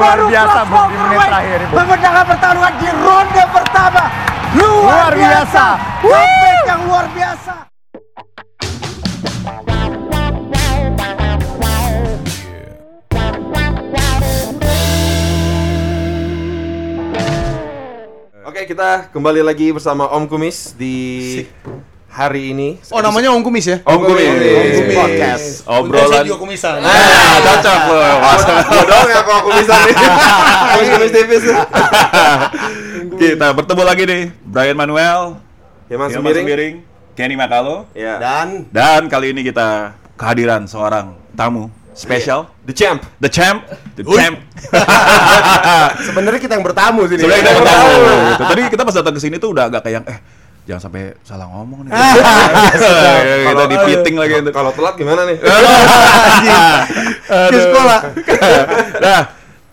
Luar biasa, Bung, di menit terakhir, Bung. memenangkan pertarungan di ronde pertama. Luar, Luar biasa. Comeback yang luar biasa. Oke, kita kembali lagi bersama Om Kumis di hari ini. Oh namanya Om Kumis ya? Om Kumis. Om Kumis. Podcast. Obrolan. juga kumisan. Ah, cocok loh. Gua doang ya kok kumisan nih. Kumis kumis tipis. Kita bertemu lagi nih, Brian Manuel, Hilman Hilman Sembiring. Sembiring, Kenny Makalo, Ya. Dan dan kali ini kita kehadiran seorang tamu spesial, The Champ. the champ, the Uy. champ. sebenarnya kita yang bertamu sini. Sebenarnya kita bertamu. gitu. Tadi kita pas datang ke sini tuh udah agak kayak eh jangan sampai salah ngomong nih. kita Kalau- di piting lagi itu. Kalau telat gimana nih? Ke sekolah. Nah,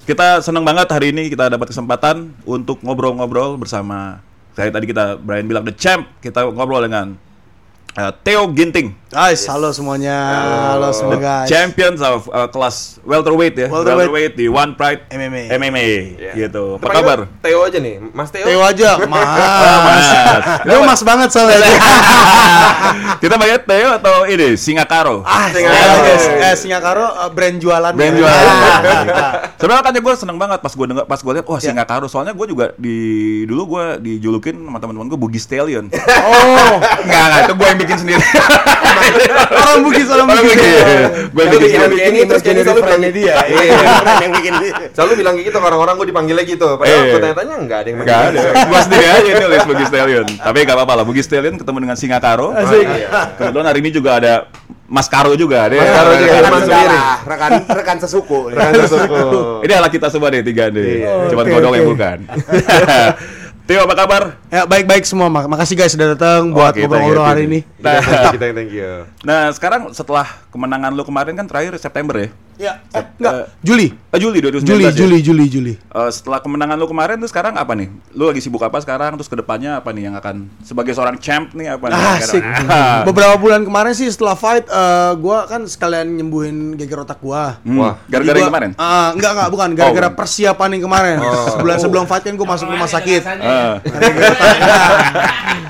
kita senang banget hari ini kita dapat kesempatan untuk ngobrol-ngobrol bersama kayak tadi kita Brian bilang the champ, kita ngobrol dengan uh, Theo Ginting. Guys, halo semuanya. Halo semua guys. champions of uh, kelas welterweight ya, Welterweight. di One Pride MMA. MMA Ya. gitu. Apa panggil kabar? Theo aja nih, Mas Theo. Theo aja, mas. Mas. Lu mas banget soalnya. Kita bayar Theo atau ini Singakaro? ah, Singakaro. guys. Eh, Singakaro eh, brand jualan. Brand ya. jualan. Ah, Sebenarnya kan gue seneng banget pas gue denger pas gue lihat wah Ya. Singakaro soalnya gue juga di dulu gue dijulukin sama teman-teman gue Bugis Stallion. Oh, Enggak, enggak, itu gue yang bikin sendiri. orang Bugis, orang Orang Bugis. Bugis. ya. Gue Lu bikin bikin sendiri. Kenny, terus Kenny selalu bilang dia. Iya. yang bikin. Selalu bilang gitu orang-orang gue dipanggilnya gitu. Padahal gue tanya-tanya enggak ada yang Enggak ada. Gue sendiri aja ini nulis Bugis Stallion. Tapi enggak apa-apa lah. Bugis Stallion ketemu dengan Singakaro. Asik. Kebetulan hari ini juga ada Mas Karo juga. Dia Mas Karo juga, rekan- Sembiring. rekan rekan sesuku. Rekan sesuku. Ini adalah kita semua deh tiga. Iya. Cuma kodok yang bukan. Theo apa kabar? Ya baik-baik semua, Mak- makasih guys sudah datang buat Oke, ngobrol-ngobrol hari ini. Nah, thank you. Nah sekarang setelah kemenangan lu kemarin kan terakhir September ya? Ya, eh, enggak, Juli. Eh, Juli 2019 Juli, ya? Juli, Juli, Juli. Eh, setelah kemenangan lu kemarin tuh sekarang apa nih? Lu lagi sibuk apa sekarang? Terus ke depannya apa nih yang akan sebagai seorang champ nih apa nih? Ah, asik. Ah. Beberapa bulan kemarin sih setelah fight, eh, gua kan sekalian nyembuhin geger otak gua. Hmm, Wah, gara-gara yang kemarin? Ah, enggak enggak bukan gara-gara Oh. persiapan yang kemarin. Sebulan sebelum fight kan gua masuk rumah sakit. Eh,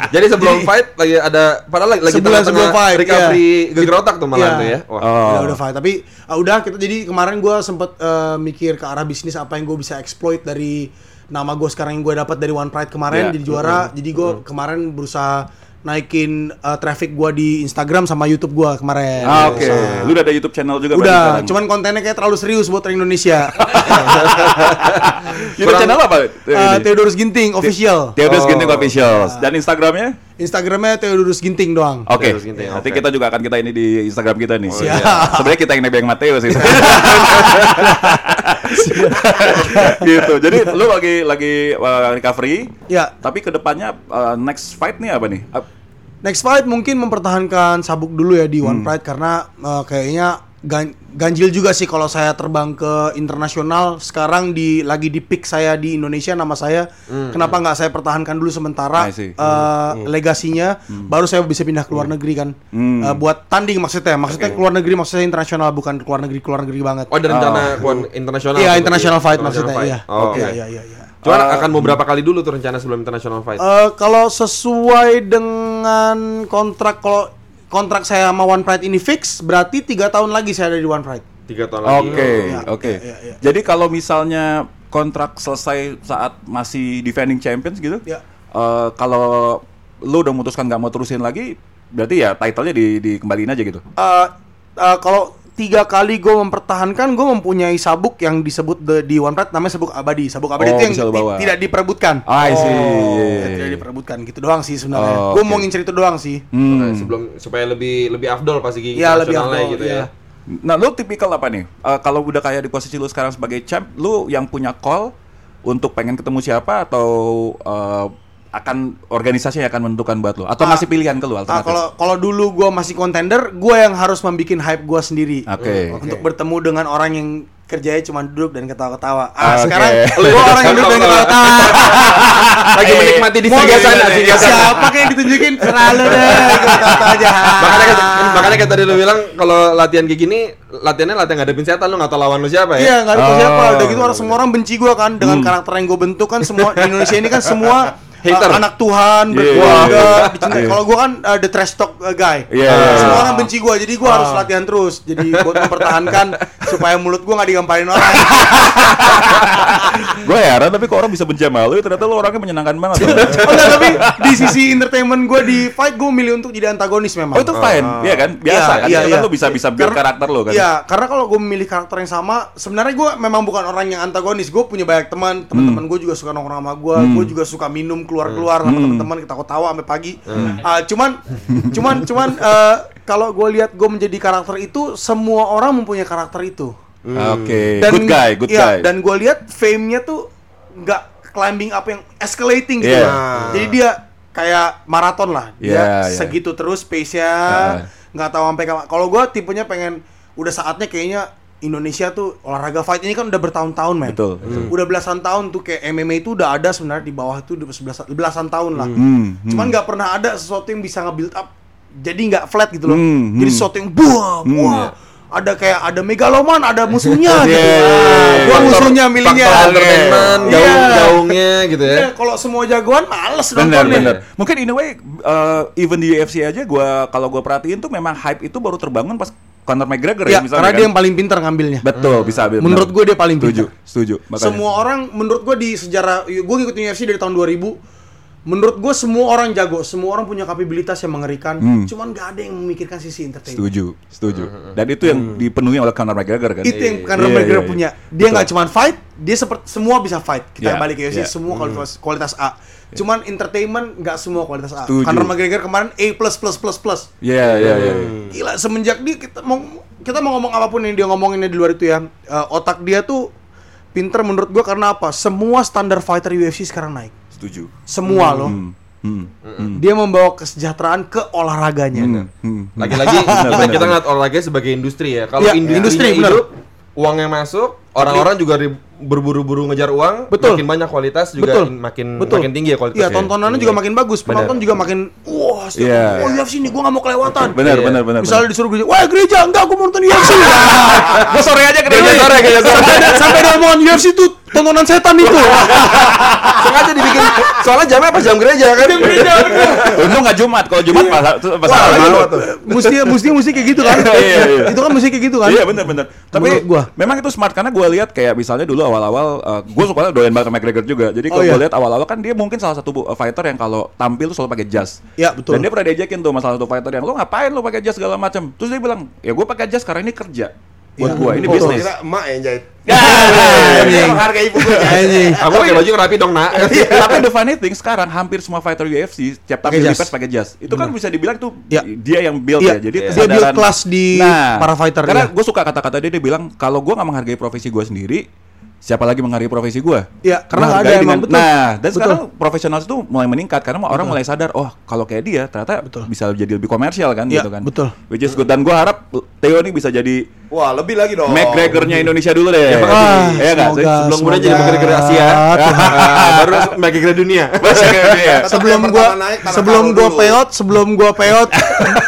Jadi sebelum fight lagi ada padahal lagi lagi Sebulan sebelum fight, recovery geger otak tuh malah Iya. tuh ya. Wah. Oh. Ya udah fight, tapi ah, udah kita jadi kemarin gua sempet eh, mikir ke arah bisnis apa yang gue bisa exploit dari nama gue sekarang yang gue dapat dari One Pride kemarin Iya. jadi juara. Jadi gue kemarin berusaha naikin eh, traffic gua di Instagram sama YouTube gua kemarin. Ah, oke. Lu udah ada YouTube channel juga Udah, sekarang? cuman kontennya kayak terlalu serius buat orang Indonesia. YouTube channel apa? Eh, Theodorus Ginting official. Theodorus Oh. Ginting Official. Dan Instagramnya? Instagramnya Theodorus Ginting doang. Oke. Ginting, Nanti oke. kita juga akan kita ini di Instagram kita nih. Siap. Iya. Sebenarnya kita yang nebeng Mateo sih. gitu. Jadi lu lagi lagi uh, recovery. Ya, Tapi ke depannya uh, next fight nih apa nih? Uh, next fight mungkin mempertahankan sabuk dulu ya di Hmm. One Pride karena eh, kayaknya gan- ganjil juga sih kalau saya terbang ke internasional sekarang di lagi di pick saya di Indonesia nama saya kenapa nggak saya pertahankan dulu sementara Hmm. See. eh, legasinya baru saya bisa pindah ke luar negeri kan Hmm. Eh, buat tanding maksudnya maksudnya ke luar negeri maksudnya internasional bukan ke luar negeri ke luar negeri banget Oh, ada rencana kuan internasional. iya tuh international berarti? fight International maksudnya iya Oh, Oke. iya iya iya, iya. Cuman akan beberapa kali dulu tuh rencana sebelum international fight. Eh, kalau sesuai dengan kontrak kalau kontrak saya sama One Pride ini fix, berarti tiga tahun lagi saya ada di One Pride. Tiga tahun lagi. Oke, Iya, oke. iya, iya. Jadi kalau misalnya kontrak selesai saat masih defending champions gitu, eh, kalau lu udah memutuskan nggak mau terusin lagi, berarti ya title-nya di dikembaliin aja gitu. Eh, eh, kalau tiga kali gue mempertahankan, gue mempunyai sabuk yang disebut the- di One Pride namanya sabuk abadi. Sabuk abadi Oh, itu yang bawa. tidak diperebutkan. Ah, I see. Ya, tidak diperebutkan gitu doang sih sebenarnya. Oh, gue oke. mau ngincer itu doang sih. Hmm. Sebelum supaya lebih lebih afdol pasti gigi Iya, lebih afdol, gitu iya. ya. Nah, lu tipikal apa nih? Eh, kalau udah kayak di posisi lu sekarang sebagai champ, lu yang punya call untuk pengen ketemu siapa atau eh, akan organisasi yang akan menentukan buat lu atau Ah, ngasih pilihan ke lu Ah, alternatif? kalau kalau dulu gue masih contender, gue yang harus membuat hype gue sendiri. Oke. Untuk bertemu dengan orang yang kerjanya cuma duduk dan ketawa-ketawa. Ah, Oke. sekarang Lu gua orang yang duduk dan ketawa-ketawa. Lagi menikmati di sana, sana. Siapa kayak yang ditunjukin? Selalu deh, ketawa aja. Makanya kan, makanya kayak tadi lu bilang kalau latihan kayak gini, latihannya latihan ngadepin setan lu nggak tahu lawan lu siapa ya? Iya, nggak ada tahu Oh, siapa. Udah gitu bener, orang semua orang benci gua kan Hmm. dengan karakter yang gue bentuk kan semua di Indonesia ini kan semua Hater. uh, anak Tuhan, Iya, berkeluarga, iya. dicintai. Iya. Kalau gua kan uh, the trash talk uh, guy. Iya, Uh, iya, semua iya. orang benci gua, jadi gua harus latihan terus. Jadi buat mempertahankan supaya mulut gua nggak digamparin orang. Gue heran tapi kok orang bisa benci sama lu, ternyata lu orangnya menyenangkan banget. oh enggak, tapi di sisi entertainment gua di fight gua milih untuk jadi antagonis memang. Oh itu fine, iya kan? Biasa Iya, kan? iya, iya. lu bisa bisa build Karena- karakter lu kan? Iya, karena kalau gue memilih karakter yang sama, sebenarnya gue memang bukan orang yang antagonis. Gue punya banyak teman, teman-teman gue juga suka nongkrong sama gue. Gue juga suka minum keluar-keluar sama teman-teman, kita ketawa sampai pagi. Ah, cuman, cuman, cuman eh, kalau gue lihat gue menjadi karakter itu, semua orang mempunyai karakter itu. Oke, good guy, good iya, guy. Dan gue lihat fame-nya tuh nggak climbing up yang escalating gitu. Iya. loh. Jadi dia kayak maraton lah. Dia Iya, iya. segitu terus pace-nya. Ah. Nggak tahu sampai kapan. Kalau gue tipenya pengen udah saatnya kayaknya Indonesia tuh olahraga fight ini kan udah bertahun-tahun men. Betul, betul. Udah belasan tahun tuh kayak MMA itu udah ada sebenarnya di bawah itu udah belasan, belasan tahun lah. Hmm, hmm. Cuman nggak pernah ada sesuatu yang bisa nge-build up jadi nggak flat gitu loh. Hmm, Jadi hmm. sesuatu yang buah, buah. Ada kayak ada megaloman, ada musuhnya gitu. Iya, iya, Ah, iya. gua Faktor- musuhnya milihnya. entertainment, Iya. gaung-gaungnya gitu ya. Iya, kalau semua jagoan males Bener nontonnya. bener. Mungkin in a way uh, even di UFC aja gua kalau gua perhatiin tuh memang hype itu baru terbangun pas Conor McGregor Ya, ya misalnya karena kan. dia yang paling pintar ngambilnya. betul bisa ambil. Menurut gue dia paling setuju, pintar. setuju. Makanya. Semua orang menurut gue di sejarah gue ngikutin UFC dari tahun 2000 menurut gue semua orang jago semua orang punya kapabilitas yang mengerikan cuman gak ada yang memikirkan sisi entertainment setuju, setuju. Dan itu yang dipenuhi oleh Conor McGregor kan. itu yang Iya, McGregor iya, iya. punya dia nggak cuma fight dia seperti semua bisa fight kita balik ke. UFC semua kualitas kualitas A cuman entertainment nggak semua kualitas A Setuju. karena McGregor kemarin A plus plus plus plus Iya, iya, iya. Gila semenjak dia kita mau kita mau ngomong apa pun yang dia ngomonginnya di luar itu ya eh, otak dia tuh pinter menurut gua karena apa semua standar fighter UFC sekarang naik Setuju. semua loh Hmm. Hmm. dia membawa kesejahteraan ke olahraganya Hmm. Hmm. Lagi-lagi kita benar. ngeliat olahraga sebagai industri ya. Kalau Iya, industrinya industri, benar. hidup, uangnya masuk, orang-orang juga berburu-buru ngejar uang, Betul. makin banyak kualitas juga Betul. in- makin Betul. makin tinggi ya kualitasnya. Iya, tontonannya juga makin bagus. Penonton juga makin wah, setiap Iya. oh UFC nih gua nggak mau kelewatan. Benar, Iya. benar, benar. Misalnya disuruh gereja, wah gereja enggak gua mau nonton UFC. Gue sore aja ke Gereja sore, gereja sore. sampai sampai omongan UFC tuh tontonan setan itu. Sengaja dibikin, soalnya jamnya pas jam gereja kan. gereja bener. Untung nggak Jumat, kalau Jumat pas pas Wah, malam. itu mesti mesti mesti kayak gitu kan. Iya, iya. Itu kan mesti kayak gitu kan. Iya benar benar. Tapi gua. memang itu smart karena gue lihat kayak misalnya dulu awal-awal uh, gue suka doyan banget McGregor juga. Jadi kalau Oh, iya. gue lihat awal-awal kan dia mungkin salah satu uh, fighter yang kalau tampil tuh selalu pakai jas. Iya, betul. Dan dia pernah diajakin tuh sama salah satu fighter yang lo ngapain lo pakai jas segala macam. Terus dia bilang, "Ya gue pakai jas karena ini kerja." Buat Iya. gue ini Oh, bisnis. Kira emak yang jahit. Anjing. Harga ibu gue. Aku pakai baju rapi dong, Nak. Tapi the funny thing sekarang hampir semua fighter UFC tiap Pakai tampil di jas. pakai jas. Itu kan bisa dibilang tuh Iya. dia yang build Iya, ya. Jadi dia build kelas di para fighter, Karena iya. gue suka kata-kata dia dia bilang kalau gue nggak menghargai profesi gue sendiri, siapa lagi menghargai profesi gue? Iya, karena nggak ada Menghargai emang, betul. Nah, dan Betul. sekarang profesional itu mulai meningkat karena orang mulai sadar, oh kalau kayak dia ternyata Betul. bisa jadi lebih komersial kan Iya, gitu kan. betul. Which is good dan gue harap Theo ini bisa jadi Wah, lebih lagi dong. McGregor-nya Indonesia dulu deh. Ya, Iya nggak sih? semoga- Sebelum kemudian jadi McGregor Asia, ah, baru McGregor dunia. Iya. Sebelum gua tanah sebelum gua dulu. peot sebelum gua peot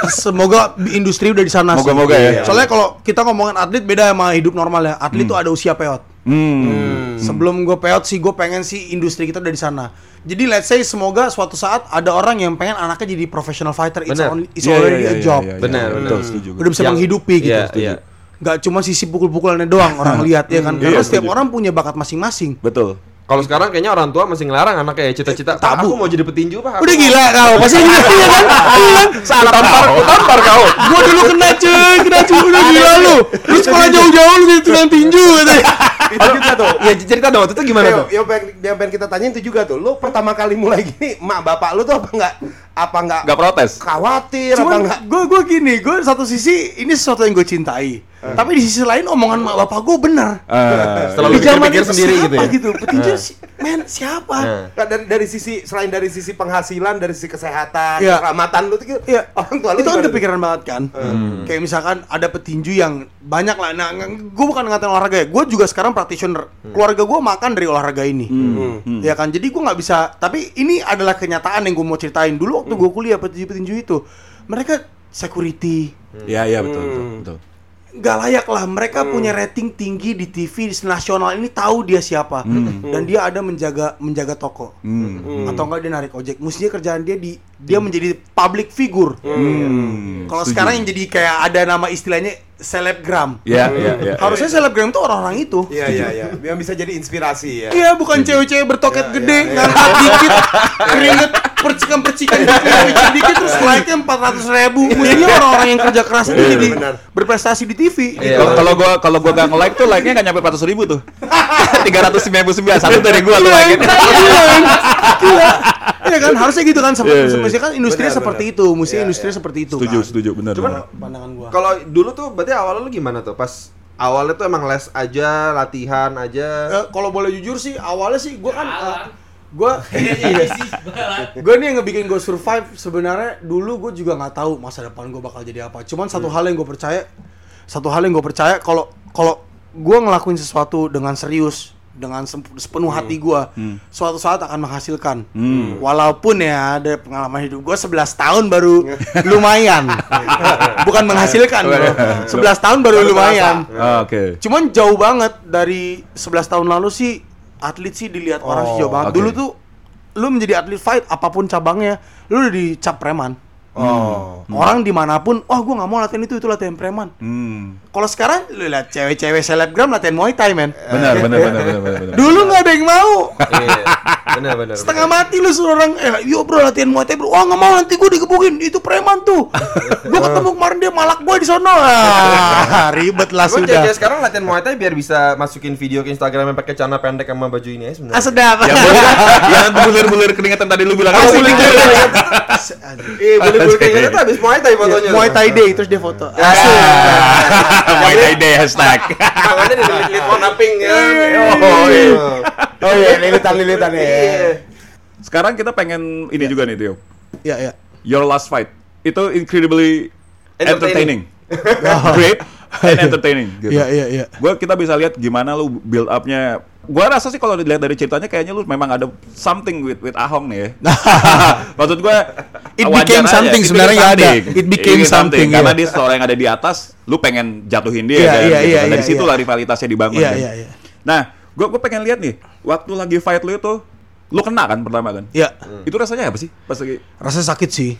semoga industri udah di sana sih. Moga-moga ya. soalnya kalau kita ngomongin atlet beda sama hidup normal ya atlet tuh ada usia peot Hmm. sebelum gua peot sih gue pengen sih industri kita udah di sana jadi let's say semoga suatu saat ada orang yang pengen anaknya jadi professional fighter it's, only, it's Iya, already iya, a iya, job iya, iya. Benar, betul benar. setuju. udah bisa Yang- menghidupi gitu iya, setuju. iya. nggak cuma sisi pukul-pukulannya doang orang lihat ya kan Iya, karena setiap setuju. orang punya bakat masing-masing Betul. Kalau sekarang kayaknya orang tua masih ngelarang anaknya ya cita-cita. Pak, Tabu. aku mau jadi petinju, Pak. Aku udah gila kau pasti gitu ya kan Iya kan? Salah tampar, tampar kau. Gua dulu kena cuy, kena cuy udah gila lu. Lu sekolah jauh-jauh lu jadi tukang tinju katanya. Itu juga tuh. Ya cerita dong, waktu itu gimana Yo, tuh? yo pengen, yang pengen kita tanyain itu juga tuh. Lu pertama kali mulai gini, mak bapak lu tuh apa enggak apa enggak Nggak protes. khawatir apa Cuman enggak? gue gue gini, gue satu sisi ini sesuatu yang gue cintai. Tapi di sisi lain omongan mak bapak gue benar. Eh, Setelah lu Di zaman itu sendiri gitu siapa ya? gitu? Petinju si- men siapa? Nah, dari dari sisi selain dari sisi penghasilan, dari sisi kesehatan, Iya. keselamatan lu tuh gitu, Iya, orang tua lu itu kan kepikiran banget kan. Kayak misalkan ada petinju yang banyak lah. Nah, gue bukan ngatain olahraga ya. Gue juga sekarang practitioner. Keluarga gue makan dari olahraga ini. Ya kan. Jadi gue nggak bisa. Tapi ini adalah kenyataan yang gue mau ceritain. Dulu waktu gue kuliah petinju-petinju itu, mereka security Iya, iya betul, betul, betul. Nggak layak lah. Mereka punya rating tinggi di TV nasional ini tahu dia siapa dan dia ada menjaga menjaga toko atau enggak dia narik ojek. Mestinya kerjaan dia di dia menjadi public figure. Hmm, Kalau setuju. sekarang yang jadi kayak ada nama istilahnya selebgram. Iya, iya, iya. Harusnya selebgram itu orang-orang itu. Iya iya iya, yang bisa jadi inspirasi ya. Iya, bukan cewek-cewek bertoket Iya, gede, iya, iya. ngangkat dikit, keringet, percikan-percikan dikit, dikit, terus like-nya 400 ribu. Mestinya orang-orang yang kerja keras itu Iya, jadi berprestasi di TV. Iya. Kalau kalau gua kalau gua gak nge-like tuh like-nya gak nyampe 400 ribu tuh. 399 satu dari gua tuh Iya, like-nya. iya. Iya kan, harusnya gitu kan. Seperti, Iya, iya. Mestinya kan industri Benar, seperti benar. itu. Mestinya Iya, industri iya. seperti itu Setuju, kan. setuju, benar. Cuman benar. Pandangan gua. Kalau dulu tuh berarti awalnya lu gimana tuh? Pas awalnya tuh emang les aja, latihan aja. Eh, kalau boleh jujur sih awalnya sih gue kan eh, gue iya gue nih yang ngebikin gue survive sebenarnya dulu gue juga nggak tahu masa depan gue bakal jadi apa. Cuman satu hal yang gue percaya satu hal yang gue percaya kalau kalau gue ngelakuin sesuatu dengan serius dengan sepenuh hati gue suatu saat akan menghasilkan. Walaupun ya ada pengalaman hidup gue 11 tahun baru lumayan. Bukan menghasilkan bro. 11 tahun baru lumayan. Ah, Oke. Cuman jauh banget dari 11 tahun lalu sih atlet sih dilihat orang sih jauh banget. oke. Dulu tuh lu menjadi atlet fight apa pun cabangnya, lu udah dicap preman. Oh. Orang di mana pun, wah gua nggak mau latihan itu, itu latihan preman. Hmm. Kalau sekarang lu lihat cewek-cewek selebgram latihan Muay Thai men. Benar, benar, benar, benar, benar. benar. Dulu nggak ada yang mau. Iya. Benar benar. Setengah mati lu suruh orang, eh yo bro latihan Muay Thai bro. Wah nggak mau nanti gua digebukin, itu preman tuh. gua ketemu kemarin dia malak gua di sono. Ah, ribet lah sudah. cewek sekarang latihan Muay Thai biar bisa masukin video ke Instagram yang pakai celana pendek sama baju ini ya Ah sebenarnya. sedap. Yang boleh kan? Yang bulir-bulir keringetan tadi lu bilang Oh, apa sih? bulir-bulir. Iya, gitu tuh habis Muay Thai fotonya. Muay Thai Day terus dia foto. Ya. Muay Thai Day hashtag. Tangannya dililit warna pink ya. Oh, iya. Oh iya, lilitan-lilitan ya. Iya. Sekarang kita pengen ini juga nih, Tio. Iya, iya. Your last fight itu incredibly Entertaining. entertaining, great and entertaining. Gitu. Iya, iya, iya. Gua kita bisa lihat gimana lu build up-nya. Gua rasa sih kalau dilihat dari ceritanya kayaknya lu memang ada something with with Ahong nih ya. Maksud gua It wajar became aja. something, It sebenarnya became ada. It became something, karena iya. dia seorang yang ada di atas, lu pengen jatuhin dia Iya, kan. iya, gitu. iya, Dari iya, situlah iya. rivalitasnya dibangun. Iya, kan. iya, iya. Nah, gua gua pengen lihat nih, waktu lagi fight lu itu lu kena kan pertama kan? Iya. Itu rasanya apa sih? Pas lagi Rasanya sakit sih.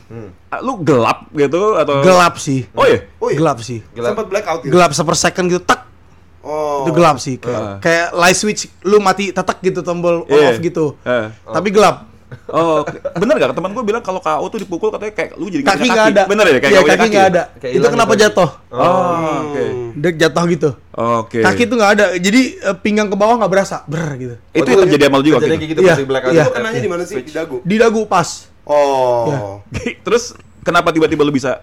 ah, lu gelap gitu atau Gelap sih. Oh iya. Oh iya. Gelap sih. Gelap. Sempat blackout gitu. Gelap seper second gitu tak. Oh. Itu gelap sih. Kayak, Ah. kayak light switch lu mati tetek gitu tombol on Iya. off gitu. Eh. Tapi gelap. Oh, oke. bener gak? Teman gue bilang kalau KO tuh dipukul katanya kayak lu jadi Kaki nggak ada. Bener ya? Kayak Iya, kaki nggak ada. Kayak Itu kenapa gitu. jatuh? Oh, oke. Dia jatuh gitu. Oke. Kaki tuh nggak ada. Jadi eh, pinggang ke bawah nggak berasa. Ber gitu. itu yang terjadi sama lu juga Terjadi waktu kayak itu. gitu Iya, iya. Itu kenanya di mana sih? Di dagu. Di dagu pas. Oh. Iya. Terus kenapa tiba-tiba lu bisa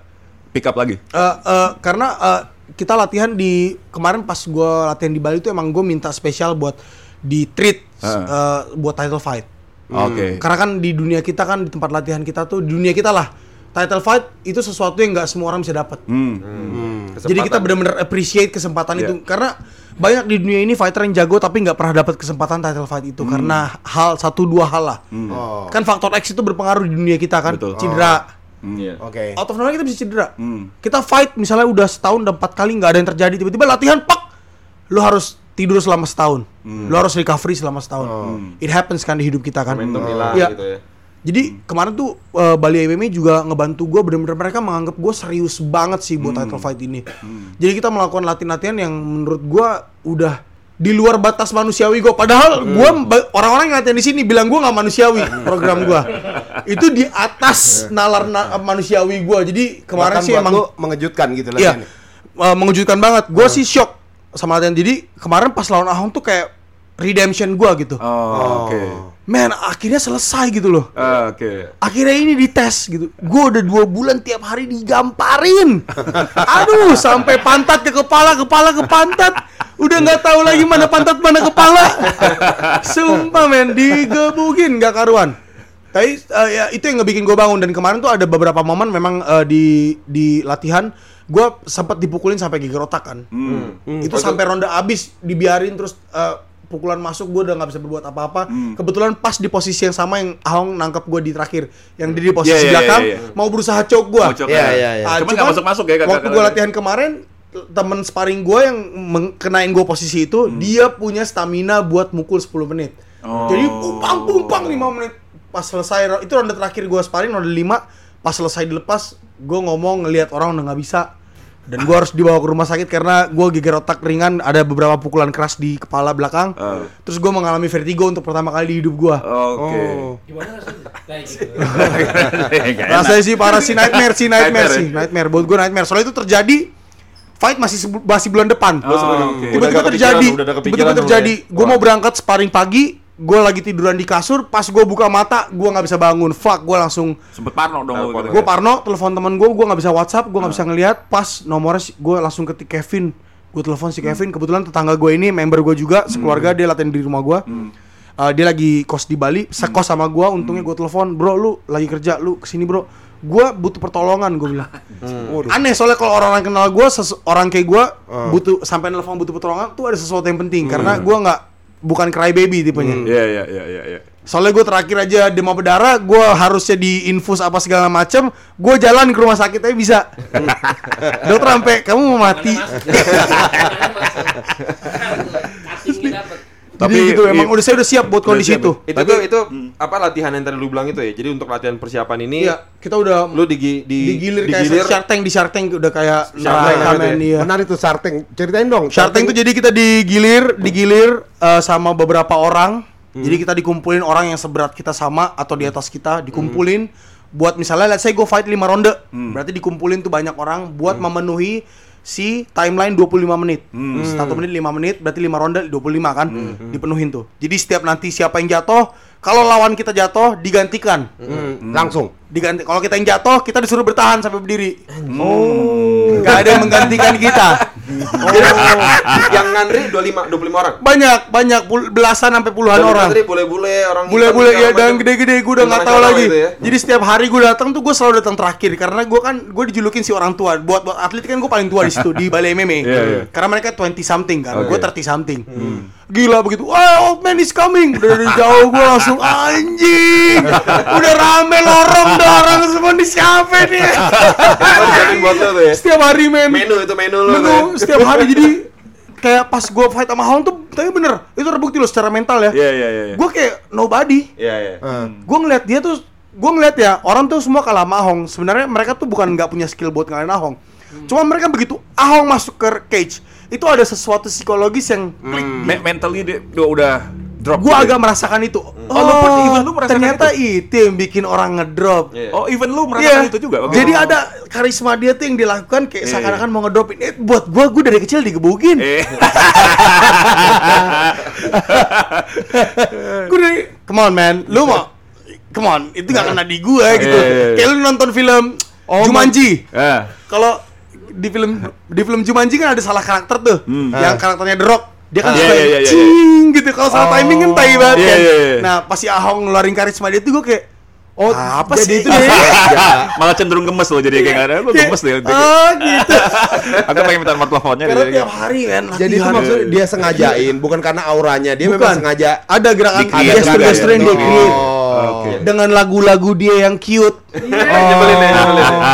pick up lagi? Eh, eh, karena eh, kita latihan di kemarin pas gua latihan di Bali itu emang gue minta spesial buat di treat Ah. eh, buat title fight. Oke. Karena kan di dunia kita kan di tempat latihan kita tuh di dunia kita lah title fight itu sesuatu yang nggak semua orang bisa dapat. Hmm. Jadi kita benar-benar appreciate kesempatan Iya. itu karena banyak di dunia ini fighter yang jago tapi nggak pernah dapat kesempatan title fight itu karena hal satu dua hal lah. Oh. Kan faktor X itu berpengaruh di dunia kita kan. Betul. Cedera. Iya. Oke. Out of nowhere kita bisa cedera. Hmm. Kita fight misalnya udah setahun dan empat kali nggak ada yang terjadi tiba-tiba latihan pak lu harus tidur selama setahun. Lu harus recovery selama setahun. It happens kan di hidup kita kan. Momentum hilang Iya. gitu ya. Jadi kemarin tuh eh, Bali MMA juga ngebantu gue bener-bener mereka menganggap gue serius banget sih buat title fight ini. Jadi kita melakukan latihan-latihan yang menurut gue udah di luar batas manusiawi gue. Padahal gue orang-orang yang latihan di sini bilang gue nggak manusiawi program gue. Itu di atas nalar na- manusiawi gue. Jadi kemarin Bahkan sih emang mengejutkan gitu lah. Iya, eh, mengejutkan banget. Gue sih shock sama latihan. Jadi kemarin pas lawan Ahong tuh kayak redemption gua gitu. Oh, oke. Man, akhirnya selesai gitu loh. Ah, Oke. Akhirnya ini dites gitu. Gue udah dua bulan tiap hari digamparin. Aduh, sampai pantat ke kepala, kepala ke pantat. Udah nggak tahu lagi mana pantat mana kepala. Sumpah men, digebukin nggak karuan. Tapi eh, ya, itu yang ngebikin gue bangun dan kemarin tuh ada beberapa momen memang eh, di di latihan gue sempat dipukulin sampai geger otak kan. Itu sampai ronde abis dibiarin terus eh, pukulan masuk gue udah nggak bisa berbuat apa-apa. Kebetulan pas di posisi yang sama yang Ahong nangkep gue di terakhir, yang di posisi Iya, iya, belakang iya, iya. mau berusaha choke gue. Mau coba. Iya, iya, iya. Cuman nggak masuk-masuk ya kakak Waktu gue latihan kemarin temen sparring gue yang mengkenain gue posisi itu dia punya stamina buat mukul 10 menit. Oh. Jadi pumpang pumpang 5 menit pas selesai itu ronde terakhir gue sparring ronde 5 pas selesai dilepas gue ngomong ngelihat orang udah nggak bisa dan gue harus dibawa ke rumah sakit karena gue geger otak ringan ada beberapa pukulan keras di kepala belakang Oh. terus gue mengalami vertigo untuk pertama kali di hidup gue Oke. Oh. Gimana rasanya? Kayak gitu. Rasanya sih parah sih nightmare sih nightmare, Nightmare, sih ya? nightmare buat gue nightmare. Soalnya itu terjadi fight masih masih bulan depan. Oh, Tiba-tiba agak terjadi, tiba-tiba terjadi. ya? Gue mau berangkat sparring pagi, gue lagi tiduran di kasur, pas gue buka mata, gue nggak bisa bangun. Fuck, gue langsung Sempet parno dong. Gitu. gue parno, telepon temen gue, gue nggak bisa WhatsApp, gue nggak bisa ngelihat. Pas nomornya gue langsung ketik Kevin, gue telepon si Kevin. Kebetulan tetangga gue ini member gue juga, sekeluarga dia latihan di rumah gue. Uh, dia lagi kos di Bali, sekos sama gue. Untungnya gue telepon, bro, lu lagi kerja, lu ke sini bro. Gue butuh pertolongan, gue bilang. Aneh soalnya kalau orang-orang kenal gue, orang kayak gue butuh sampai nelfon butuh pertolongan tuh ada sesuatu yang penting karena gue nggak bukan crybaby tipenya. Iya iya iya iya. iya. Soalnya gue terakhir aja demam berdarah, gue harusnya diinfus apa segala macem, gue jalan ke rumah sakit aja bisa. Dokter sampai kamu mau mati. Tapi Tapi- gitu, emang udah saya udah siap buat Udah kondisi siap, itu. Itu tuh itu apa latihan yang tadi lu bilang itu ya? Jadi untuk latihan persiapan ini Iya, kita udah lu di di digilir kayak Shark Tank di Shark Tank udah kayak Shark Tank gitu ya? men. Menarik tuh Shark Tank. Ceritain dong. Shark Tank tuh jadi kita digilir, digilir eh, sama beberapa orang. Jadi kita dikumpulin orang yang seberat kita sama atau di atas kita, dikumpulin buat misalnya let's say gue fight 5 ronde. Berarti dikumpulin tuh banyak orang buat memenuhi si timeline 25 menit. Satu menit 5 menit, berarti 5 ronde 25 kan? Dipenuhin tuh. Jadi setiap nanti siapa yang jatuh, kalau lawan kita jatuh digantikan. Hmm, langsung. Diganti kalau kita yang jatuh, kita disuruh bertahan sampai berdiri. Oh. Gak ada yang menggantikan kita. yang ngantri 25 25 orang. Banyak, banyak belasan sampai puluhan Dan orang. ngantri bule-bule orang Bule-bule ya dan gede-gede gue udah nggak tahu lagi. ya. Jadi setiap hari gue datang tuh gue selalu datang terakhir karena gue kan gue dijulukin si orang tua. Buat buat atlet kan gue paling tua di situ di Bali MMA. Iya, iya. Karena mereka 20 something kan, Oke. gue 30 something. Gila begitu. Wah, old man is coming. Dari jauh gue langsung anjing. Udah rame lorong dah orang semua di siapa nih. Ya. setiap hari men. Menu itu menu tuh. Menu ya. setiap hari jadi kayak pas gue fight sama Hound tuh tapi bener itu terbukti loh secara mental ya Iya iya iya. iya. gue kayak nobody Iya iya. gue ngeliat dia tuh gue ngeliat ya orang tuh semua kalah sama Ahong sebenarnya mereka tuh bukan nggak punya skill buat ngalahin Ahong cuma mereka begitu Ahong masuk ke cage itu ada sesuatu psikologis yang klik Me- mentally dia dia udah drop. gue gitu ya? agak merasakan itu oh, Oh, lu pun- even lu merasakan ternyata itu. yang bikin orang ngedrop Iya. Oh, even lu Iya. merasakan itu juga. Oke. Jadi ada karisma dia tuh yang dilakukan kayak Iya, seakan-akan mau ngedropin. Eh, buat gua gua dari kecil digebukin. Eh. Gue dari come on man, lu mau come on, itu gak kena di gua gitu. Iya, iya, iya. Kayak lu nonton film Jumanji. Eh. Kalau di film di film Jumanji kan ada salah karakter tuh. Yang karakternya The Rock. Dia kan Hmm. Iya, suka iya, iya, iya. cing gitu. Kalau salah timing kan tai banget Iya, kan. Nah, pas si Ahong ngeluarin karisma dia tuh gua kayak Oh, apa jadi sih itu ya? Malah cenderung gemes loh jadi kayak ada lu Kayak, gemes deh. Oh, gitu. Aku pengen minta nomor teleponnya Karena dia. tiap hari kan Jadi itu maksudnya dia sengajain, bukan karena auranya. Dia memang Bukan. sengaja ada gerakan Di-create gestur-gestur yang dia Oh. create Oke. dengan lagu-lagu dia yang cute. Ya.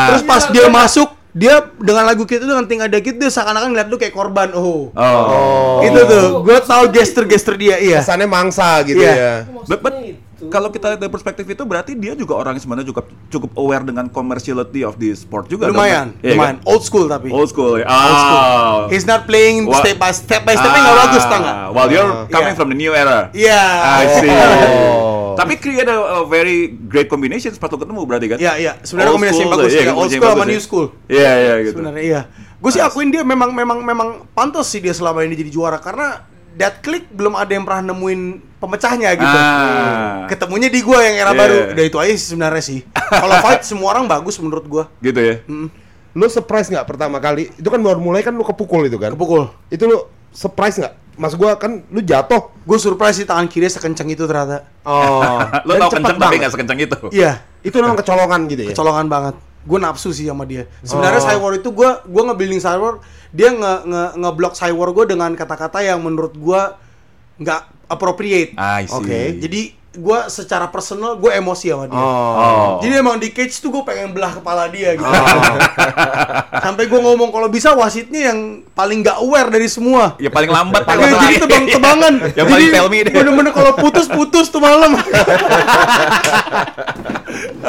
Terus pas dia masuk, dia dengan lagu itu dengan tinggal dikit dia seakan-akan ngeliat lu kayak korban. Oh. Oh. Itu tuh, gue tahu gestur-gestur dia iya. kesannya mangsa gitu Iya. ya. But, but itu. kalau kita lihat dari perspektif itu berarti dia juga orang yang sebenarnya juga cukup aware dengan commerciality of the sport juga. dong, Lumayan? Iya lumayan. kan? Old school tapi. Old school. ya. Ah. He's not playing Wha- step by step by stepnya nggak bagus tau nggak? While you're coming Iya. from the new era. Iya. I see. Oh. Tapi create a, a very great combination sepatu ketemu berarti kan? Iya, iya. Sebenarnya Old kombinasi yang school bagus iya, ya. Old school sama new ya. school. Iya, iya gitu. Sebenarnya iya. Gue sih akuin dia memang memang memang pantas sih dia selama ini jadi juara karena that click belum ada yang pernah nemuin pemecahnya gitu. Ah. Ketemunya di gua yang era Iya. baru. Udah itu aja sih sebenarnya sih. Kalau fight semua orang bagus menurut gua. Gitu ya. Lu surprise nggak pertama kali? Itu kan baru mulai kan lu kepukul itu kan? Kepukul. Itu lu surprise nggak? Mas gua kan lu jatuh. Gue surprise sih tangan kiri sekencang itu ternyata. Oh. Lo Dan tau cepet kenceng tapi banget. nggak sekenceng itu. Iya, Itu memang kecolongan gitu ya. kecolongan banget. Gue nafsu sih sama dia. Sebenarnya Oh. Cywar itu gue gue nge-building Cywar, dia nge nge ngeblok Cywar gue dengan kata-kata yang menurut gue nggak appropriate. See. Oke. Jadi gue secara personal gue emosi sama dia. Oh. Jadi emang di cage tuh gue pengen belah kepala dia gitu. Sampai gue ngomong kalau bisa wasitnya yang paling nggak aware dari semua. Ya paling lambat Ya, paling jadi tebang-tebangan. Yang paling Jadi tell me deh. Bener-bener kalau putus-putus tuh malam.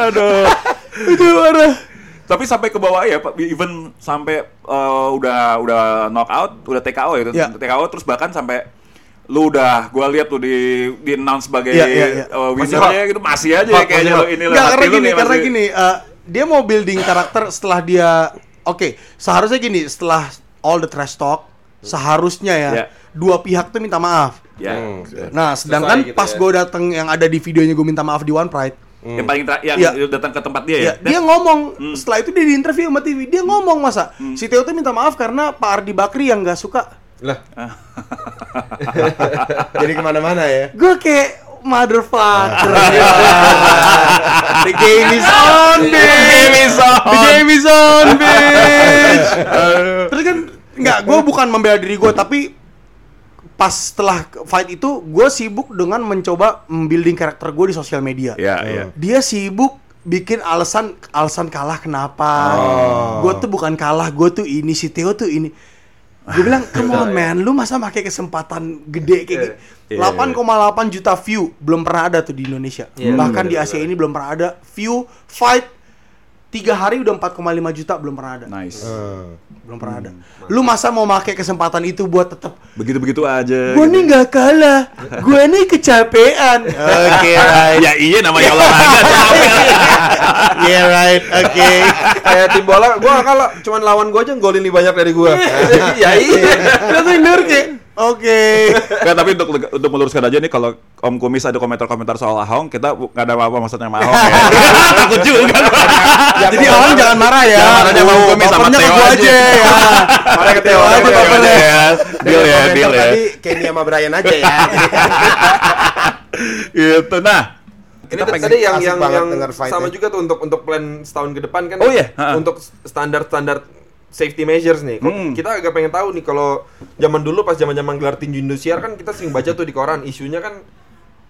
Aduh. itu parah. Tapi sampai ke bawah ya, Pak. even sampai eh, udah udah knockout, udah TKO ya, Ya. TKO terus bahkan sampai lu udah gua lihat tuh di di announce sebagai Ya, ya, ya. eh, Masih winnernya gitu masih aja Hot, kayaknya hot. ini Nggak, karena gini, nih karena masih- gini, eh, dia mau building karakter setelah dia oke, seharusnya gini, setelah all the trash talk, seharusnya ya, Ya. dua pihak tuh minta maaf. Ya. Nah, sedangkan gitu pas ya. gue dateng yang ada di videonya gue minta maaf di One Pride, Yang paling yang Ya. datang ke tempat dia ya. ya, dia ngomong setelah itu dia di interview sama TV, dia ngomong masa si Theo tuh minta maaf karena Pak Ardi Bakri yang nggak suka. Lah, Jadi ke mana-mana ya. Gue kayak motherfucker. The game is on, bitch. game is on. The game is on, bitch. Terus kan nggak, gue bukan membela diri gue, tapi pas setelah fight itu, gue sibuk dengan mencoba membuilding karakter gue di sosial media. Ya, ya. Dia sibuk bikin alasan alasan kalah kenapa. Oh. Gue tuh bukan kalah, gue tuh ini si Theo tuh ini. Gue bilang, come on man, lu masa pakai kesempatan gede kayak gitu. Iya, 8,8 juta view belum pernah ada tuh di Indonesia. Iya, Bahkan di Asia ini belum pernah ada view fight tiga hari udah 4,5 juta belum pernah ada. Nice. Belum pernah ada. Lu masa mau pakai kesempatan itu buat tetap Begitu-begitu aja. Gue gitu. nih nggak kalah, gue nih kecapean. Oke, right. ya iya namanya olahraga. Yeah, right. Oke. kayak tim bola, gua nggak kalah, cuman lawan gua aja golin lebih banyak dari gua. ya iya. Terus bener oke. Nggak, tapi untuk untuk meluruskan aja nih kalau Om Kumis ada komentar-komentar soal Ahong, kita nggak ada apa-apa maksudnya sama Ahong ya. Takut juga. Jadi orang jangan marah ya. Jangan marah sama Om Kumis, sama gua aja. aja ya. Marah ke Theo aja, aja, ya. Deal ya, deal ya. Tadi Kenny sama Brian aja ya. Gitu. Nah, Ini Kita tadi yang yang yang sama juga tuh untuk untuk plan setahun ke depan kan. Oh iya. Untuk standar-standar safety measures nih. Kok Hmm. Kita agak pengen tahu nih kalau zaman dulu pas zaman-zaman gelar tinju Indosiar kan kita sering baca tuh di koran isunya kan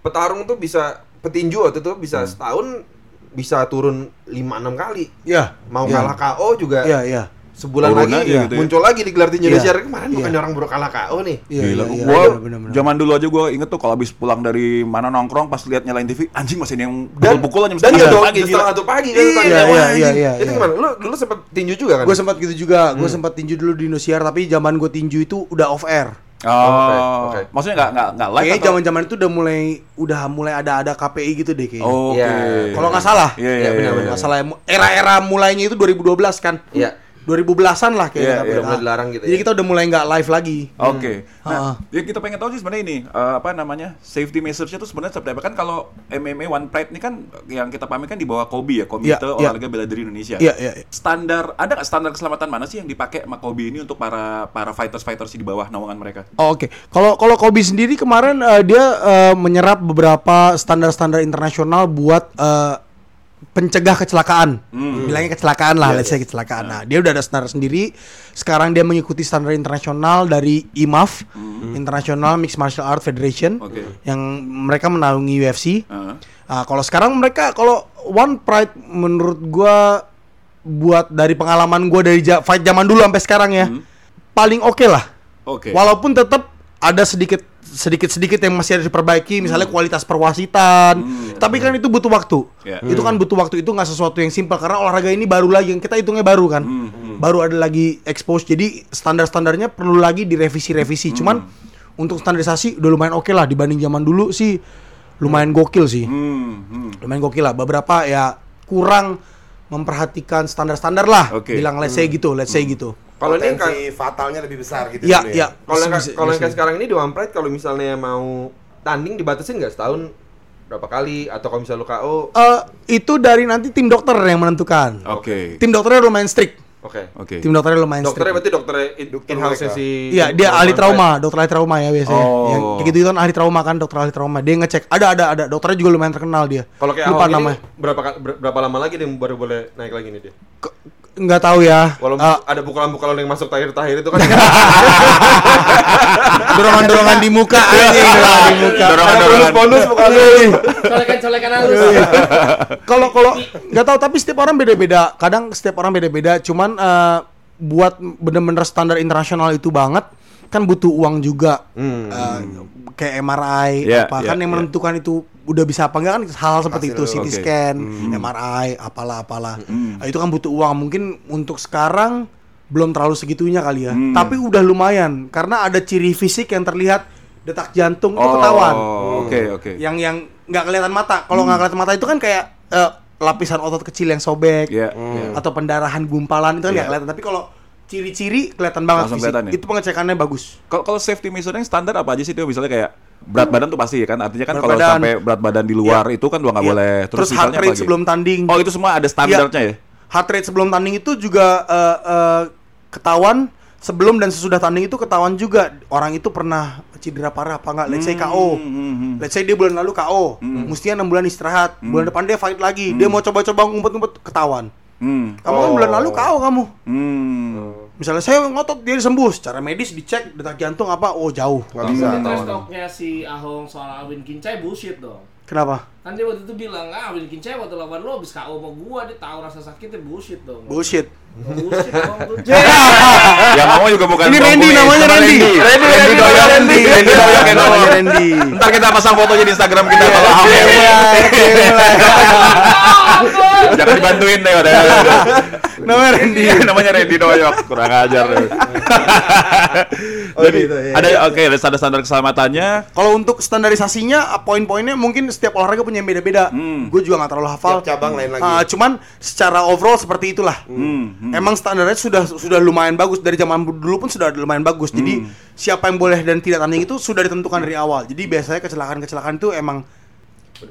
petarung tuh bisa petinju waktu itu bisa setahun bisa turun 5 6 kali. Iya. Mau Iya. kalah KO juga Iya, iya. Sebulan Turun lagi aja gitu ya. muncul lagi di gelar tinju Iya. Indosiar kemarin Iya. bukannya orang baru kalah KO nih. Iya, Gila, iya, gua iya, zaman dulu aja gua inget tuh kalau habis pulang dari mana nongkrong pas lihat nyalain TV, anjing masih ada yang Dan pukul-pukul aja dan mesti jam jam pagi pagi setengah satu pagi kan Iya, iya, "Wah, iya, anjing." iya, Itu iya. gimana? Lu dulu sempet tinju juga kan? Gue sempat gitu juga. Gue sempat tinju dulu di Indosiar, tapi zaman gue tinju itu udah off air. Oh, Oke, oke. maksudnya nggak nggak nggak live Kayaknya zaman-zaman itu udah mulai udah mulai ada ada KPI gitu deh kayaknya. Oh, Oke. Iya. Kalau nggak salah. Iya, iya, Iya, iya. benar-benar. Nggak salah era-era mulainya itu 2012 kan. Iya. 2010-an lah kayaknya. Iya, KPI. iya, udah mulai dilarang gitu Jadi ya. kita udah mulai nggak live lagi. Oke. Hmm. Nah, yang kita pengen tahu sih sebenarnya ini eh, apa namanya safety measures-nya tuh sebenarnya seperti apa kan kalau MMA One Pride ini kan yang kita pahami kan di bawah KOBI ya, Komite Iya, iya. Olahraga Bela Diri Indonesia. Iya, iya. iya. Standar ada nggak standar keselamatan mana sih yang dipakai sama KOBI ini untuk para para fighters fighters di bawah naungan mereka? Oh, Oke, kalau kalau Kobe sendiri kemarin eh, dia eh, menyerap beberapa standar-standar internasional buat eh, pencegah kecelakaan. Bilangnya kecelakaan lah, let's say kecelakaan. Nah, dia udah ada standar sendiri. Sekarang dia mengikuti standar internasional dari IMAF, International Mixed Martial Art Federation, Oke. yang mereka menaungi UFC. Heeh. Nah, kalau sekarang mereka kalau One Pride menurut gua buat dari pengalaman gua dari ja- fight zaman dulu sampai sekarang ya, paling oke lah. Oke. Walaupun tetap ada sedikit sedikit sedikit yang masih harus diperbaiki, misalnya kualitas perwasitan. Tapi kan itu butuh waktu. Ya. Itu kan butuh waktu. Itu nggak sesuatu yang simpel karena olahraga ini baru lagi yang kita hitungnya baru kan. Baru ada lagi expose. Jadi standar-standarnya perlu lagi direvisi-revisi. Cuman untuk standarisasi udah lumayan oke lah dibanding zaman dulu sih lumayan gokil sih. Hmm, hmm. Lumayan gokil lah. Beberapa ya kurang memperhatikan standar-standar lah. Oke. Bilang let's say gitu, let's say gitu. Kalau ini potensi fatalnya lebih besar gitu. Iya, dulu iya. Kalau yang Bisa- kalau yang kayak sekarang ini di One Pride kalau misalnya mau tanding dibatasin nggak setahun berapa kali atau kalau misalnya lu KO Eh, itu dari nanti tim dokter yang menentukan. Oke. Tim dokternya lumayan strict. Oke. Oke. Tim dokternya lumayan Dokternya strict. berarti dokter in, Dokter house si Iya, dia ahli Pride. trauma, dokter ahli trauma ya biasanya. Oh. Yang kayak gitu kan ahli trauma kan, dokter ahli trauma. Dia ngecek. Ada ada ada. Dokternya juga lumayan terkenal dia. Kalau kayak lupa namanya. berapa berapa lama lagi dia baru boleh naik lagi nih dia? Ke- Nggak tahu ya. Walaupun Eh, ada pukulan-pukulan yang masuk tahir-tahir itu kan dorongan-dorongan di muka anjing, dorongan di muka. Dorongan-dorongan. bonus pukulan Colekan-colekan halus. Kalau kalau nggak tahu tapi setiap orang beda-beda. Kadang setiap orang beda-beda. Cuman eh, buat bener-bener standar internasional itu banget kan butuh uang juga. Eh, kayak MRI Iya, apa iya, kan yang iya. menentukan itu udah bisa apa enggak kan hal seperti itu Hasil, CT oke. scan, MRI, apalah apalah. Nah, itu kan butuh uang. Mungkin untuk sekarang belum terlalu segitunya kali ya. Tapi udah lumayan karena ada ciri fisik yang terlihat detak jantung itu ketahuan Oh, oke oke. yang yang nggak kelihatan mata. Kalau nggak kelihatan mata itu kan kayak eh, lapisan otot kecil yang sobek Iya, Hmm. iya. atau pendarahan gumpalan itu kan nggak Iya. kelihatan. Tapi kalau ciri-ciri kelihatan banget Langsung fisik. kelihatan ya? Itu pengecekannya bagus. Kalau kalau safety measure yang standar apa aja sih Tio? Misalnya kayak berat badan tuh pasti ya kan artinya kan kalau sampai berat badan di luar itu kan udah nggak Iya. boleh Terus, heart misalnya rate lagi? sebelum tanding. Oh itu semua ada standarnya Iya. ya? Heart rate sebelum tanding itu juga eh, eh, ketahuan sebelum dan sesudah tanding itu ketahuan juga orang itu pernah cedera parah apa enggak. Let's say KO. Hmm, hmm, hmm. Let's say dia bulan lalu KO, mestinya 6 bulan istirahat. Bulan depan dia fight lagi. Dia mau coba-coba ngumpet-ngumpet ketahuan. Hmm. Kamu kan bulan lalu KO kamu. Hmm. Misalnya saya ngotot dia sembuh, secara medis dicek detak jantung apa, oh jauh. Nggak bisa. Tapi trash talk-nya si Ahong soal Awin Kincai bullshit dong. Kenapa? Kan dia waktu itu bilang, ah Awin Kincai waktu lawan lo habis KO sama gua, dia tahu rasa sakitnya bullshit dong. Bullshit. Bullshit dong tuh. Yang ngomong juga bukan Ini Randy namanya Randy. Randy. Randy, Randy Doyok. Randy. Randy Doyok yang Namanya ngomong. Randy. Ntar kita pasang fotonya di Instagram kita kalau Oke, Jangan dibantuin deh. udah. Namanya Randy. Namanya Randy Doyok, kurang ajar. Oh, Jadi gitu, ya. ada oke, ada standar keselamatannya. Kalau untuk standarisasinya, poin-poinnya mungkin setiap olahraga punya yang beda-beda. Hmm. Gue juga nggak terlalu hafal. Cabang lain lagi. Ah, cuman secara overall seperti itulah. Hmm, hmm. Emang standarnya sudah sudah lumayan bagus dari zaman dulu pun sudah lumayan bagus. Jadi Hmm. siapa yang boleh dan tidak tanding itu sudah ditentukan dari awal. Jadi biasanya kecelakaan-kecelakaan itu emang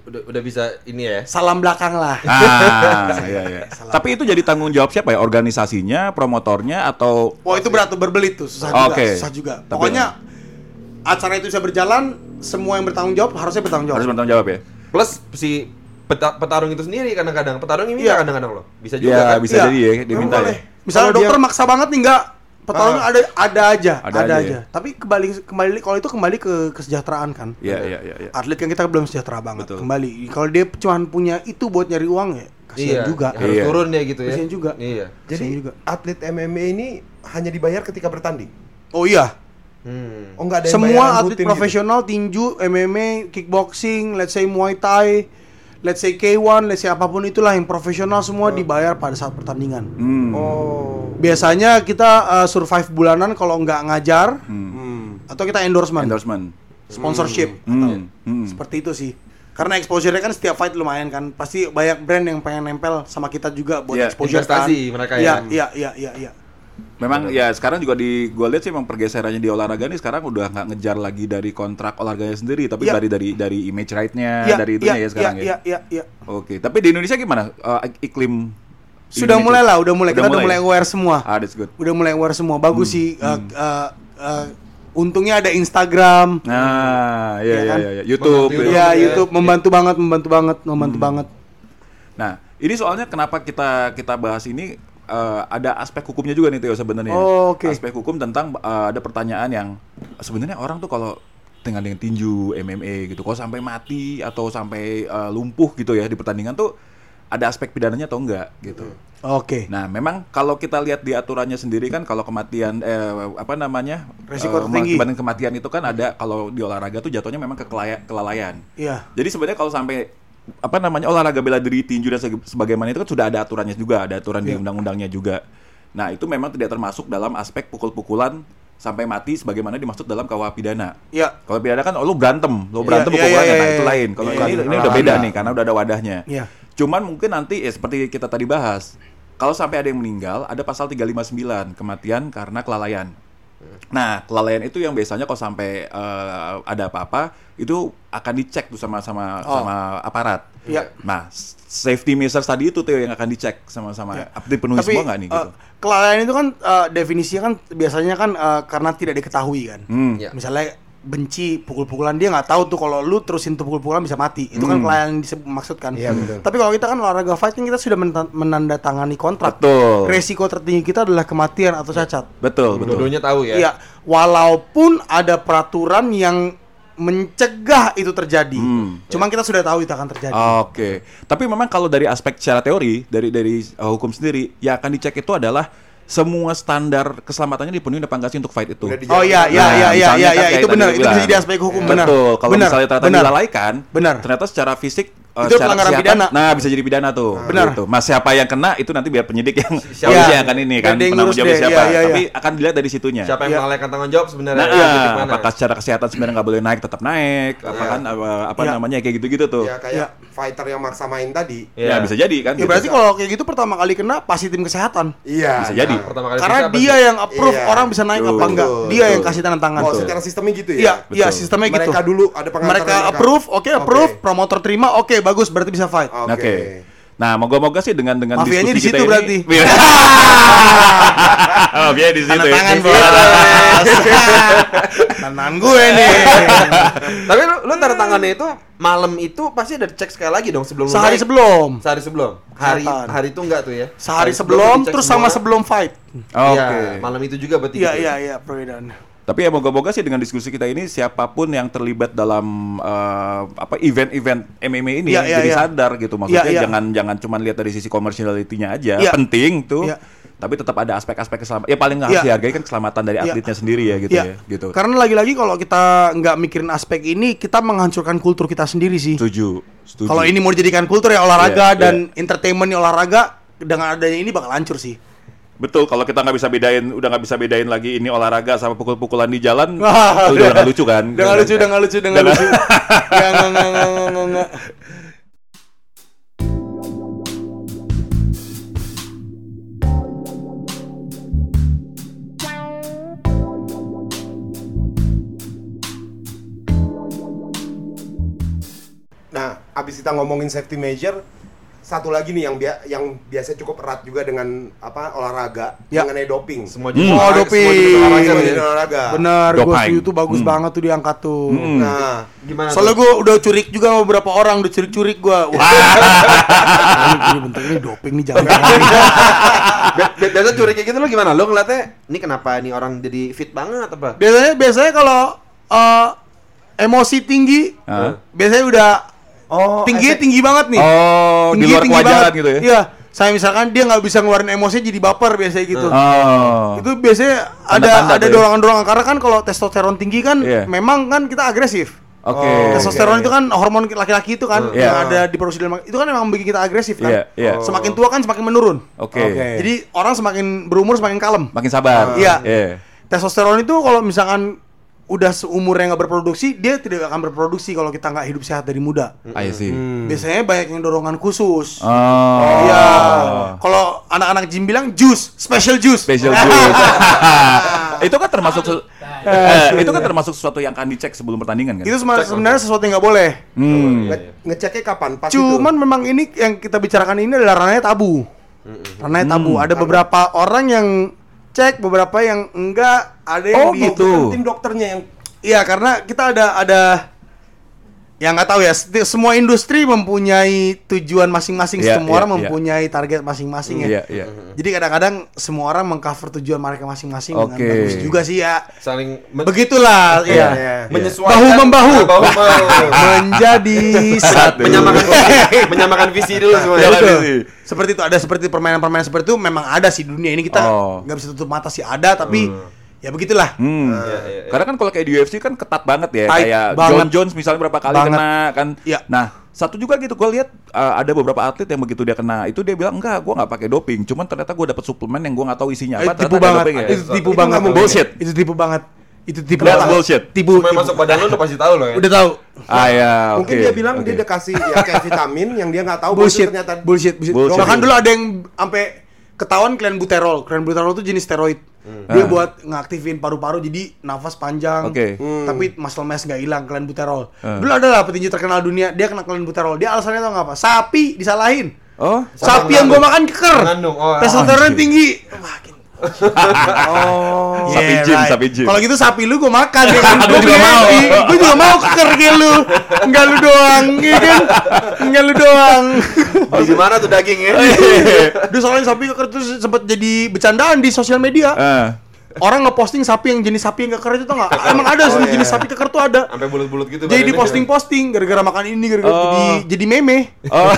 udah, udah bisa ini ya. salam belakang lah. Ah, iya, iya. Tapi itu jadi tanggung jawab siapa ya? Organisasinya, promotornya atau Wah itu berat tuh berbelit tuh susah juga, Oke. susah juga. Tapi- Pokoknya acara itu bisa berjalan, semua yang bertanggung jawab harusnya bertanggung jawab. harus bertanggung jawab ya? Plus si peta- petarung itu sendiri kadang-kadang petarung ini Iya. kadang-kadang loh. Bisa juga Iya, kan. bisa Iya. jadi ya, diminta ya. Misalnya dokter dia- maksa banget nih enggak pertolongan Ah. ada ada aja, Ada ada, aja aja. ya. Tapi kembali kembali kalau itu kembali ke kesejahteraan kan. Iya, iya, iya, iya. Atlet kan kita belum sejahtera banget. Betul. Kembali kalau dia cuma punya itu buat nyari uang ya kasihan Iya, juga. Harus Iya. turun ya gitu ya. Kasihan juga. Iya. Jadi Kasihan juga. atlet MMA ini hanya dibayar ketika bertanding. Oh iya. Hmm. Oh enggak ada yang Semua atlet gitu? profesional tinju, MMA, kickboxing, let's say Muay Thai, let's say K1, let's say apa pun itulah yang profesional semua dibayar pada saat pertandingan. Hmm. Oh. Biasanya kita uh, survive bulanan kalau nggak ngajar Hmm. atau kita endorsement, Endorsement. sponsorship, Hmm. Hmm. seperti itu sih. Karena exposure-nya kan setiap fight lumayan kan. Pasti banyak brand yang pengen nempel sama kita juga buat Iya, exposure investasi kan. mereka Iya, ya. iya, iya, iya, iya. Memang ya sekarang juga di gue lihat sih memang pergeserannya di olahraga nih sekarang udah nggak ngejar lagi dari kontrak olahraganya sendiri tapi Iya. dari dari dari image right-nya Iya, dari itunya iya, ya sekarang iya, ya. Iya, iya, iya. Oke, tapi di Indonesia gimana Eh, iklim Sudah mulai lah, udah mulai. kita udah mulai ya? aware semua. Ah, that's good. Udah mulai aware semua. Bagus Hmm, sih. uh, uh, uh, untungnya ada Instagram. Nah, iya Iya iya kan? iya iya. YouTube. Membantu. Ya, ya. YouTube membantu banget, membantu banget, membantu banget. Nah, ini soalnya kenapa kita kita bahas ini eh, ada aspek hukumnya juga nih Teo sebenarnya. Oh, oke. Aspek hukum tentang eh, ada pertanyaan yang sebenarnya orang tuh kalau dengan dengan tinju MMA gitu, kalau sampai mati atau sampai eh, lumpuh gitu ya di pertandingan tuh ada aspek pidananya atau enggak gitu. Oke. Nah, memang kalau kita lihat di aturannya sendiri kan kalau kematian eh, apa namanya? Resiko eh, tertinggi. mengakibatkan kematian itu kan ada kalau di olahraga tuh jatuhnya memang kekelaya- kelalaian. Iya. Jadi sebenarnya kalau sampai apa namanya olahraga bela diri tinju dan sebagaimana itu kan sudah ada aturannya juga, ada aturan di Iya. undang-undangnya juga. Nah itu memang tidak termasuk dalam aspek pukul-pukulan sampai mati sebagaimana dimaksud dalam KUH pidana. Iya. Kalau pidana kan oh, lu berantem, lu Iya, berantem iya, pukul iya, nah iya, itu lain. Kalau Iya, ini, ini udah beda nih karena udah ada wadahnya. Iya. Cuman mungkin nanti ya seperti kita tadi bahas, kalau sampai ada yang meninggal, ada pasal 359 kematian karena kelalaian. Nah, kelalaian itu yang biasanya kalau sampai eh, ada apa-apa itu akan dicek tuh sama sama Oh. sama aparat. Iya. Nah, safety measures tadi itu tuh yang akan dicek sama-sama. Ya. Apa dipenuhi Tapi semua nggak nih gitu? eh, kelalaian itu kan eh, definisinya kan biasanya kan eh, karena tidak diketahui kan. Hmm. Ya. Misalnya benci pukul-pukulan dia nggak tahu tuh kalau lu terusin tuh pukul-pukulan bisa mati. Itu kan Hmm. yang disebut maksudkan. Iya, betul. Tapi kalau kita kan olahraga fighting kita sudah menandatangani kontrak. Betul. Resiko tertinggi kita adalah kematian atau cacat. Betul, betul. Dua-duanya tahu ya. Iya, walaupun ada peraturan yang mencegah itu terjadi. Hmm. Cuman kita sudah tahu itu akan terjadi. Oke, tapi memang kalau dari aspek secara teori dari dari uh, hukum sendiri, yang akan dicek itu adalah semua standar keselamatannya dipenuhi apa enggak sih untuk fight itu. Oh iya, iya, Nah, iya, iya, iya, kan iya, itu benar, itu bisa jadi aspek hukum benar. Betul, kalau Benar, misalnya ternyata benar. dilalaikan, Benar. ternyata secara fisik uh, Itu secara pelanggaran kesehatan, pidana. Nah, bisa jadi pidana tuh. Benar. Gitu. Mas siapa yang kena itu nanti biar penyidik yang Siapa? yang akan ini kan penanggung deh, siapa. iya, iya, Tapi akan dilihat dari situnya. Siapa yang Iya. melalaikan tanggung jawab sebenarnya? Nah, Iya, titik mana? apakah secara kesehatan sebenarnya nggak boleh naik tetap naik, apa Iya. kan apa, apa Iya. namanya kayak gitu-gitu tuh. Ya kayak fighter yang maksa main tadi. Ya, bisa jadi kan. Ya gitu. berarti kalau kayak gitu pertama kali kena pasti tim kesehatan. Iya. Bisa jadi. Pertama kali Karena bisa dia yang approve Iya. orang bisa naik apa enggak. Dia Betul. yang kasih tanda tangan. Oh, secara sistemnya gitu ya? Iya, iya Betul. sistemnya gitu. Mereka dulu ada pengantar mereka mereka. approve, oke approve, Oke. promotor terima, oke bagus berarti bisa fight. Oke. Oke. Nah, moga-moga sih dengan dengan Mafianya diskusi di situ kita berarti. ini. Mafia di situ. Tanda ya. tangan bos. Tanda tangan gue nih. Tapi lu, lu tanda tangannya itu malam itu pasti ada cek sekali lagi dong sebelum lu Sehari naik. sebelum. Sehari sebelum. Hari hari itu enggak tuh ya. Sehari Hari sebelum dicek terus sama sebelum fight. Oke. Iya, malam itu juga berarti. Iya gitu. iya iya perbedaan. Tapi ya moga-moga sih dengan diskusi kita ini siapa pun yang terlibat dalam eh, apa event-event MMA ini Iya, iya, jadi iya. sadar gitu maksudnya Iya, iya. jangan jangan cuma lihat dari sisi komersialitinya aja Iya. penting tuh Iya. tapi tetap ada aspek-aspek keselamatan ya paling harus Iya. dihargai kan keselamatan dari Iya. atletnya sendiri ya gitu Iya. ya gitu Karena lagi-lagi kalau kita nggak mikirin aspek ini, kita menghancurkan kultur kita sendiri sih. setuju setuju Kalau ini mau dijadikan kultur ya olahraga Iya, dan entertainment olahraga dengan adanya ini bakal hancur sih. Betul kalau kita nggak bisa bedain udah nggak bisa bedain lagi ini olahraga sama pukul-pukulan di jalan Wah, itu udah nggak lucu kan Udah nggak lucu, udah nggak lucu, udah nggak lucu. Nggak, nggak, nggak, nggak. Nah, abis kita ngomongin safety measure, satu lagi nih yang bia yang biasa cukup erat juga dengan apa olahraga Ya. mengenai doping. Semua Hmm. jenis Oh, olahraga, doping. semua jenis olahraga ya. olahraga. Bener, gue itu bagus Hmm. banget tuh diangkat tuh. Hmm. Nah, Gimana? Soalnya gue udah curik juga sama beberapa orang, udah curik-curik gue. Wah, ini, ini bentar ini doping nih jangan. Bi- bi- biasa curi kayak gitu lo gimana? Lo ngeliatnya ini kenapa ini orang jadi fit banget apa? biasanya biasanya kalau eh, emosi tinggi, Hah? biasanya udah oh, tinggi tinggi banget nih. oh di Tinggi- luar tinggi kewajaran banget. gitu ya Iya. Saya misalkan dia nggak bisa ngeluarin emosinya jadi baper biasanya gitu. oh Itu biasanya ada Tanda-tanda ada ya? dorongan-dorongan karena kan kalau testosteron tinggi kan Iya. memang kan kita agresif. oke Oh, Testosteron iya, itu kan hormon laki-laki itu kan Iya. yang ada diproduksi dalam itu kan memang bikin kita agresif kan. Iya, iya. Semakin tua kan semakin menurun. oke Oke. Jadi orang semakin berumur semakin kalem. makin sabar Iya. Iya. Testosteron itu kalau misalkan udah seumurnya nggak berproduksi, dia tidak akan berproduksi kalau kita nggak hidup sehat dari muda. I see Biasanya banyak yang dorongan khusus. oh Iya. Kalau anak-anak gym bilang jus, special juice. special juice itu kan termasuk se- eh, itu kan termasuk sesuatu yang akan dicek sebelum pertandingan kan itu sema- sebenarnya sesuatu yang nggak boleh. hmm. nge- ngeceknya kapan? Pas Cuman itu. memang ini yang kita bicarakan ini adalah ranahnya tabu. Ranahnya tabu. Ada beberapa orang yang cek, beberapa yang enggak. Ada yang Oh, gitu. Tim dokternya yang Iya, karena kita ada ada yang nggak tahu ya. Semua industri mempunyai tujuan masing-masing. Iya, semua iya, orang iya. mempunyai target masing-masing ya. iya iya Jadi kadang-kadang semua orang mengcover tujuan mereka masing-masing dengan Oke. bagus juga sih ya. Saling men- Begitulah, Iya, ya. iya. menyesuaikan Bahu membahu. Ah, bahu membahu. Menjadi satu. menyamakan menyamakan visi dulu semua. Iya, ya. Seperti itu ada seperti permainan-permainan seperti itu memang ada sih di dunia ini kita Oh. nggak bisa tutup mata sih ada tapi ya begitulah. Hmm. Iya, iya, iya. Karena kan kalau kayak di UFC kan ketat banget ya, Tight kayak banget. John Jones misalnya berapa kali Banget. kena kan. Iya. Nah, satu juga gitu gue lihat uh, ada beberapa atlet yang begitu dia kena itu dia bilang enggak, gue nggak pakai doping, cuman ternyata gue dapet suplemen yang gue nggak tahu isinya Itu apa. tipu ternyata ada banget. doping ya. Itu tipu Itu banget. mungkin. Bullshit. Itu tipu banget. Itu tipu That's banget. bullshit. Tipu. Tipu. masuk badan lu udah pasti tahu lo ya. Udah tahu. Ah ya, mungkin oke, dia bilang oke. dia udah kasih ya kayak vitamin yang dia nggak tahu itu bullshit. ternyata bullshit, bullshit. Bullshit. Bahkan dulu ada yang sampai ketahuan klenbuterol. Klenbuterol itu jenis steroid. Dia buat ngaktifin paru-paru jadi nafas panjang. Oke. Tapi muscle mass nggak hilang klenbuterol. Dulu ada lah petinju terkenal dunia, dia kena klenbuterol. Dia alasannya tau nggak apa? Sapi disalahin. Oh, Sapi yang gua makan keker. Oh, Testosteron tinggi. Makin. Oh, Sapi gym, sapi gym. Kalau gitu sapi lu gua makan ya kan. Gua juga mau. Gua juga mau keker kayak lu. Enggak lu doang, ya kan? Enggak lu doang. Di gimana tuh dagingnya? Dia soalnya sapi keker terus sempat jadi bercandaan di sosial media. Eh. Orang ngeposting sapi yang jenis sapi yang keker itu tau nggak? Emang ada Oh, jenis iya. sapi keker tuh ada. Sampai bulut-bulut gitu. Jadi di badannya. posting-posting gara-gara makan ini gara-gara Oh. jadi jadi meme. Oh.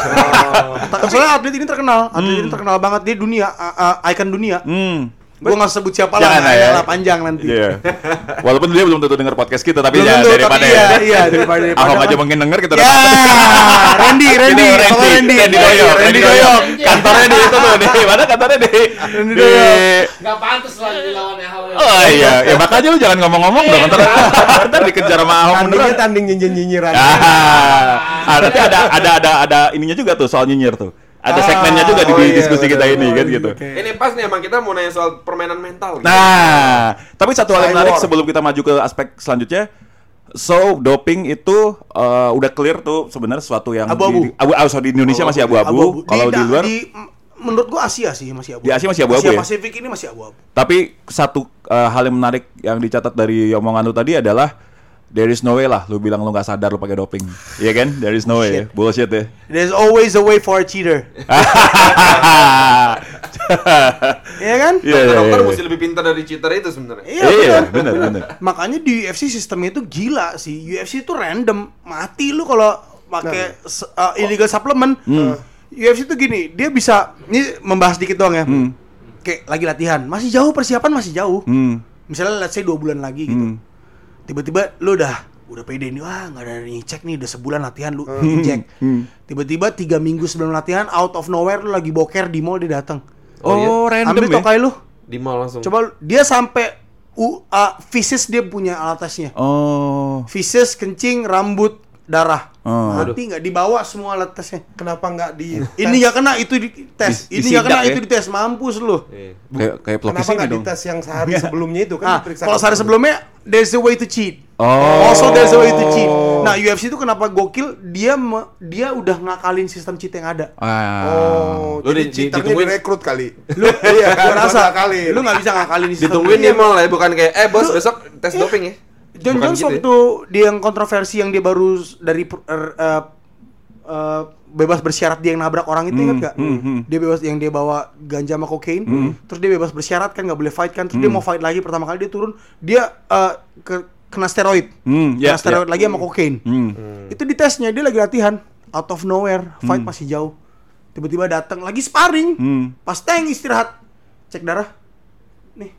Soalnya atlet ini terkenal, atlet ini terkenal banget dia dunia, uh, uh, icon dunia. Hmm. Gua nggak sebut siapa Jangan lah, ya. ya. lah panjang nanti. Iya. Walaupun dia belum tentu denger podcast kita tapi Belum ya tentu, daripada tapi iya, iya, daripada- daripada Ahok kan. aja mungkin denger kita Ya, Randy, Randy, Gitu, apa Randy? Randy Doyok, Randy Doyok. Kantornya di itu tuh, di mana kantornya di? Randy Doyok. Gak pantas lah jadi lawan Ahok. Oh iya, ya makanya lu jangan ngomong-ngomong dong, ntar, ntar dikejar sama Ahok Tandingnya tanding nyinyir-nyinyiran. Ah, ah, nanti ada ada ada ada ininya juga tuh soal nyinyir tuh. Ada segmennya juga di, oh iya, diskusi kita bener. ini kan gitu. Ini pas nih emang kita mau nanya soal permainan mental. gitu. Nah, tapi satu hal yang menarik sebelum kita maju ke aspek selanjutnya. So, doping itu uh, udah clear tuh sebenarnya sesuatu yang Abu-abu. di, abu, ah, sorry, di Indonesia masih abu-abu. Kalau di, da- luar, di- menurut gua Asia sih masih abu. Di Asia masih abu-abu Asia ya? Pasifik ini masih abu-abu. tapi satu uh, hal yang menarik yang dicatat dari omongan lu tadi adalah there is no way lah lu bilang lu nggak sadar lu pakai doping. Iya kan? There is no way. Shit. Bullshit ya. There's always a way for a cheater. Iya kan? Iya, iya, Dokter iya. mesti lebih pintar dari cheater itu sebenarnya. Iya, Iya, benar. benar, benar. Makanya di UFC sistemnya itu gila sih. UFC itu random. Mati lu kalau pakai se- uh, illegal supplement. Hmm. UFC itu gini, dia bisa ini membahas dikit doang ya. Kayak lagi latihan, masih jauh persiapan masih jauh. Hmm. Misalnya let's say dua bulan lagi gitu. Hmm. Tiba-tiba lu udah udah pede nih, wah nggak ada yang cek nih, udah sebulan latihan lu injek. Hmm. Tiba-tiba tiga minggu sebelum latihan, out of nowhere lu lagi boker di mall dia datang. Oh, random Ambil ya? tokai lu, Di mall langsung. Coba lu- dia sampai u, uh, feces dia punya alat tesnya. Oh. Feces, kencing, rambut, darah. Oh. Mati nggak dibawa semua alat tesnya. Kenapa nggak di Ini nggak kena itu di tes. Di- Ini nggak kena ya? itu dites. Mampus lu. Iya. Kayak kayak Kenapa nggak dong. dites yang sehari sebelumnya itu kan diperiksa kalau sehari sebelumnya there's a way to cheat. Oh. Also there's a way to cheat. Nah, UFC itu kenapa gokil? Dia me- dia udah ngakalin sistem cheat yang ada. Ah. Oh, Lu jadi di- di- ditungguin- direkrut kali. Lu iya, gua rasa kali. lu nggak bisa ngakalin sistem. Ditungguin Iya. di mall ya, bukan kayak eh bos besok tes doping ya. John Bukan Jones gitu ya? waktu dia yang kontroversi yang dia baru dari eh, eh, bebas bersyarat dia yang nabrak orang itu ingat gak? hmm, hmm. Dia bebas yang dia bawa ganja sama kokain, terus dia bebas bersyarat kan nggak boleh fight kan, terus Hmm. dia mau fight lagi pertama kali dia turun, dia eh, ke- kena steroid, Hmm, kena ya, steroid ya. lagi sama kokain. Hmm. Itu di tesnya dia lagi latihan, out of nowhere, fight masih jauh, tiba-tiba datang lagi sparring, Hmm. pas tank istirahat, cek darah, nih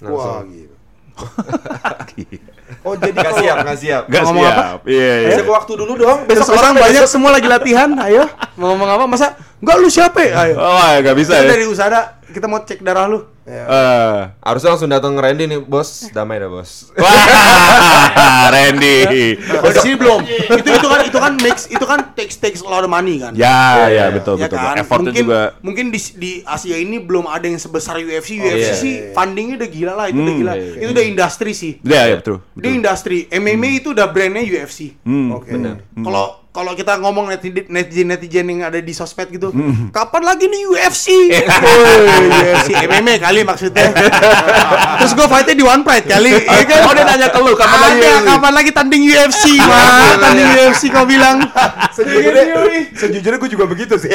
Wah, gitu. Oh jadi nggak siap, nggak siap. Gak Ngomong siap. Iya, iya. Bisa gua waktu dulu dong. Terus Besok orang besok, banyak besok. semua lagi latihan, ayo mau ngomong apa? Masa enggak lu siapa? ya? Ayo. Oh, gak bisa Kita ya. dari USADA kita mau cek darah lu. Eh. Harusnya langsung datang Randy nih, bos. Damai dah bos. Wah, Randy. Di sini belum. itu itu kan itu kan mix itu kan takes takes a lot of money kan. Ya, ya, betul, Ya betul. kan? Effortnya mungkin juga. mungkin di di Asia ini belum ada yang sebesar UFC. UFC iya, sih fundingnya udah gila lah, itu udah Hmm, gila. iya, iya. Itu udah industri sih. Ya, ya, betul. Dia industri. MMA itu udah brandnya UFC. Hmm. Oke. Kalau kalau kita ngomong netizen netizen netizen yang ada di sosmed gitu, Hmm. kapan lagi nih UFC? UFC MMA kali maksudnya. Terus gue fightnya di One Pride kali, ya kan? Oh, dia nanya ke lu, kapan lagi Ada, UFC? kapan lagi tanding UFC, mah tanding UFC kau bilang. Sejujurnya, sejujurnya gue juga begitu sih.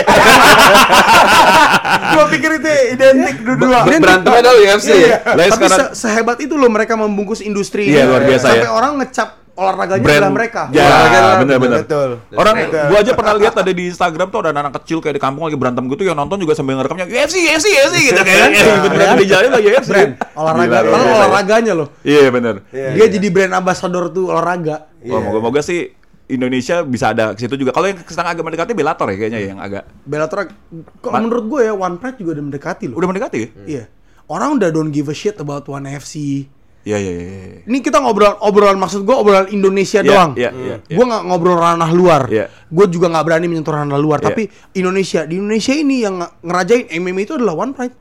gue pikir itu identik dua-dua. Identik. Berantemnya adalah UFC ya. Tapi sekarang- se- sehebat itu loh mereka membungkus industri. Iya, ini. luar biasa Sampai ya. orang ngecap olahraganya Brand adalah mereka. Ya, Olahraga, benar-benar. Betul. Orang Betul. gua aja pernah lihat ada di Instagram tuh ada anak-anak kecil kayak di kampung lagi berantem gitu yang nonton juga sambil ngerekamnya UFC UFC UFC gitu kayak ikut-ikutan di jalan lagi UFC. Brand olahraga, kalau ya. olahraganya loh. Iya benar. Iya, Dia iya. jadi brand ambassador tuh olahraga. Wah, moga-moga sih Indonesia bisa ada ke situ juga. Kalau yang sedang agak mendekati Bellator ya kayaknya ya, yang agak Bellator, kalau menurut gue ya One Pride juga udah mendekati loh. udah mendekati ya? Iya. Orang udah don't give a shit about One FC. Iya iya iya. iya. Ini kita ngobrol obrolan maksud gue obrolan Indonesia Iya, doang. iya, iya, iya. Gue nggak ngobrol ranah luar. Iya. Gue juga nggak berani menyentuh ranah luar. Iya. Tapi Indonesia di Indonesia ini yang nge- ngerajain MMA itu adalah one pride.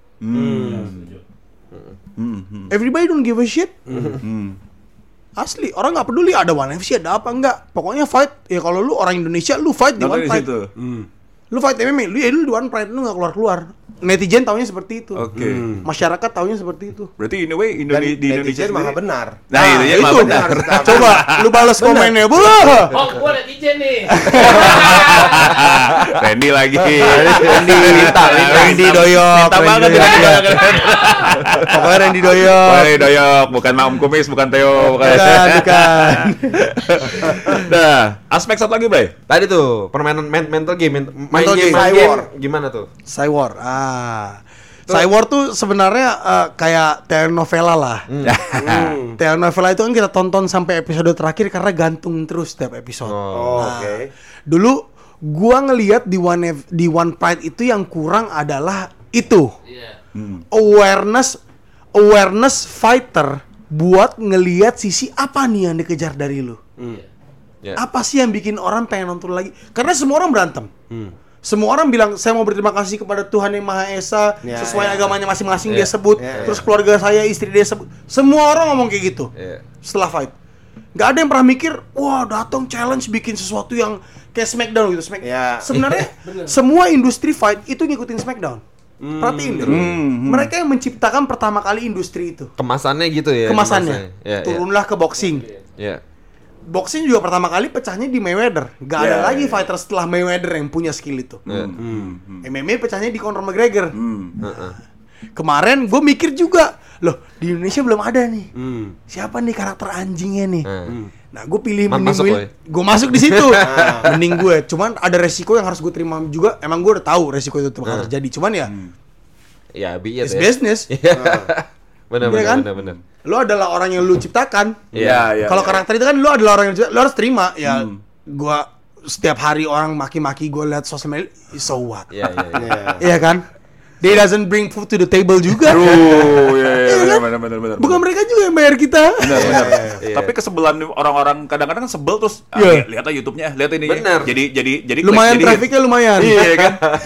Hmm, Everybody don't give a shit. hmm. Asli orang nggak peduli ada one FC ada apa enggak. Pokoknya fight. Ya kalau lu orang Indonesia lu fight di one di pride. situ. Lu fight MMA lu ya lu di one pride lu nggak keluar keluar. Netizen taunya seperti itu. Oke. Masyarakat taunya seperti itu. Berarti in a way Dan Indone- di Indonesia netizen maha benar. Nah, itu ya mah itu. benar. Coba lu balas komennya, bu. Oh, gua netizen nih. Randy lagi. Randy, Randy doyok, Minta banget Randy ya. doyok. Pokoknya Randy doyok. Woi doyok, bukan Mam Kumis, bukan Theo, bukan. Bukan, bukan. Nah, aspek satu lagi, Bray. Tadi tuh permainan men- mental game, Mental game, game. game gimana tuh? Cywar. Ah. Cywar tuh sebenarnya eh, kayak telenovela lah. Hmm. Telenovela itu kan kita tonton sampai episode terakhir karena gantung terus setiap episode. Oh, Nah, oke. Dulu gua ngelihat di One di One Pride itu yang kurang adalah itu. Iya. Awareness awareness fighter buat ngelihat sisi apa nih yang dikejar dari lu. Ya. Apa sih yang bikin orang pengen nonton lagi? Karena semua orang berantem. Hmm. Semua orang bilang saya mau berterima kasih kepada Tuhan yang Maha Esa Ya, sesuai ya. agamanya masing-masing Ya. dia sebut. Ya, ya. Terus keluarga saya, istri dia sebut. Semua orang ngomong kayak gitu. Iya. Setelah fight. Gak ada yang pernah mikir, wah datang challenge bikin sesuatu yang kayak Smackdown gitu. Smack. Ya. Sebenarnya semua industri fight itu ngikutin Smackdown. Perhatiin deh. Mereka yang menciptakan pertama kali industri itu. Kemasannya gitu ya. Kemasannya. Ya, ya. Turunlah ke boxing. Ya. Boxing juga pertama kali pecahnya di Mayweather. Gak ada Ya, lagi ya. fighter setelah Mayweather yang punya skill itu. Ya. MMA pecahnya di Conor McGregor. Hmm. Heeh. Kemarin gue mikir juga, loh di Indonesia belum ada nih. Hmm. Siapa nih karakter anjingnya nih? Heeh. Nah, gue pilih Ma- mending masuk gue, ya? masuk di situ. mending gue. Cuman ada resiko yang harus gue terima juga. Emang gue udah tahu resiko itu bakal Hmm. terjadi. Cuman ya, Ya, be it it's ya. business. Benar Iya benar kan? benar benar. Lo adalah orang yang lu ciptakan. Iya, iya. Kalau iya. karakter itu kan lo adalah orang yang lo harus terima. Ya, Hmm. gue setiap hari orang maki-maki gue liat sosial media, so what? Iya iya iya. Ya. Iya kan? They doesn't bring food to the table juga. Aduh, iya, iya, Iya benar, benar, benar, Bukan mereka juga yang bayar kita. Benar, benar. Iya. Tapi kesebelan orang-orang kadang-kadang kan sebel terus ah, Iya. lihat- aja YouTube-nya, lihat ini. Benar. Jadi jadi jadi Lumayan jadi trafficnya lumayan. Iya kan?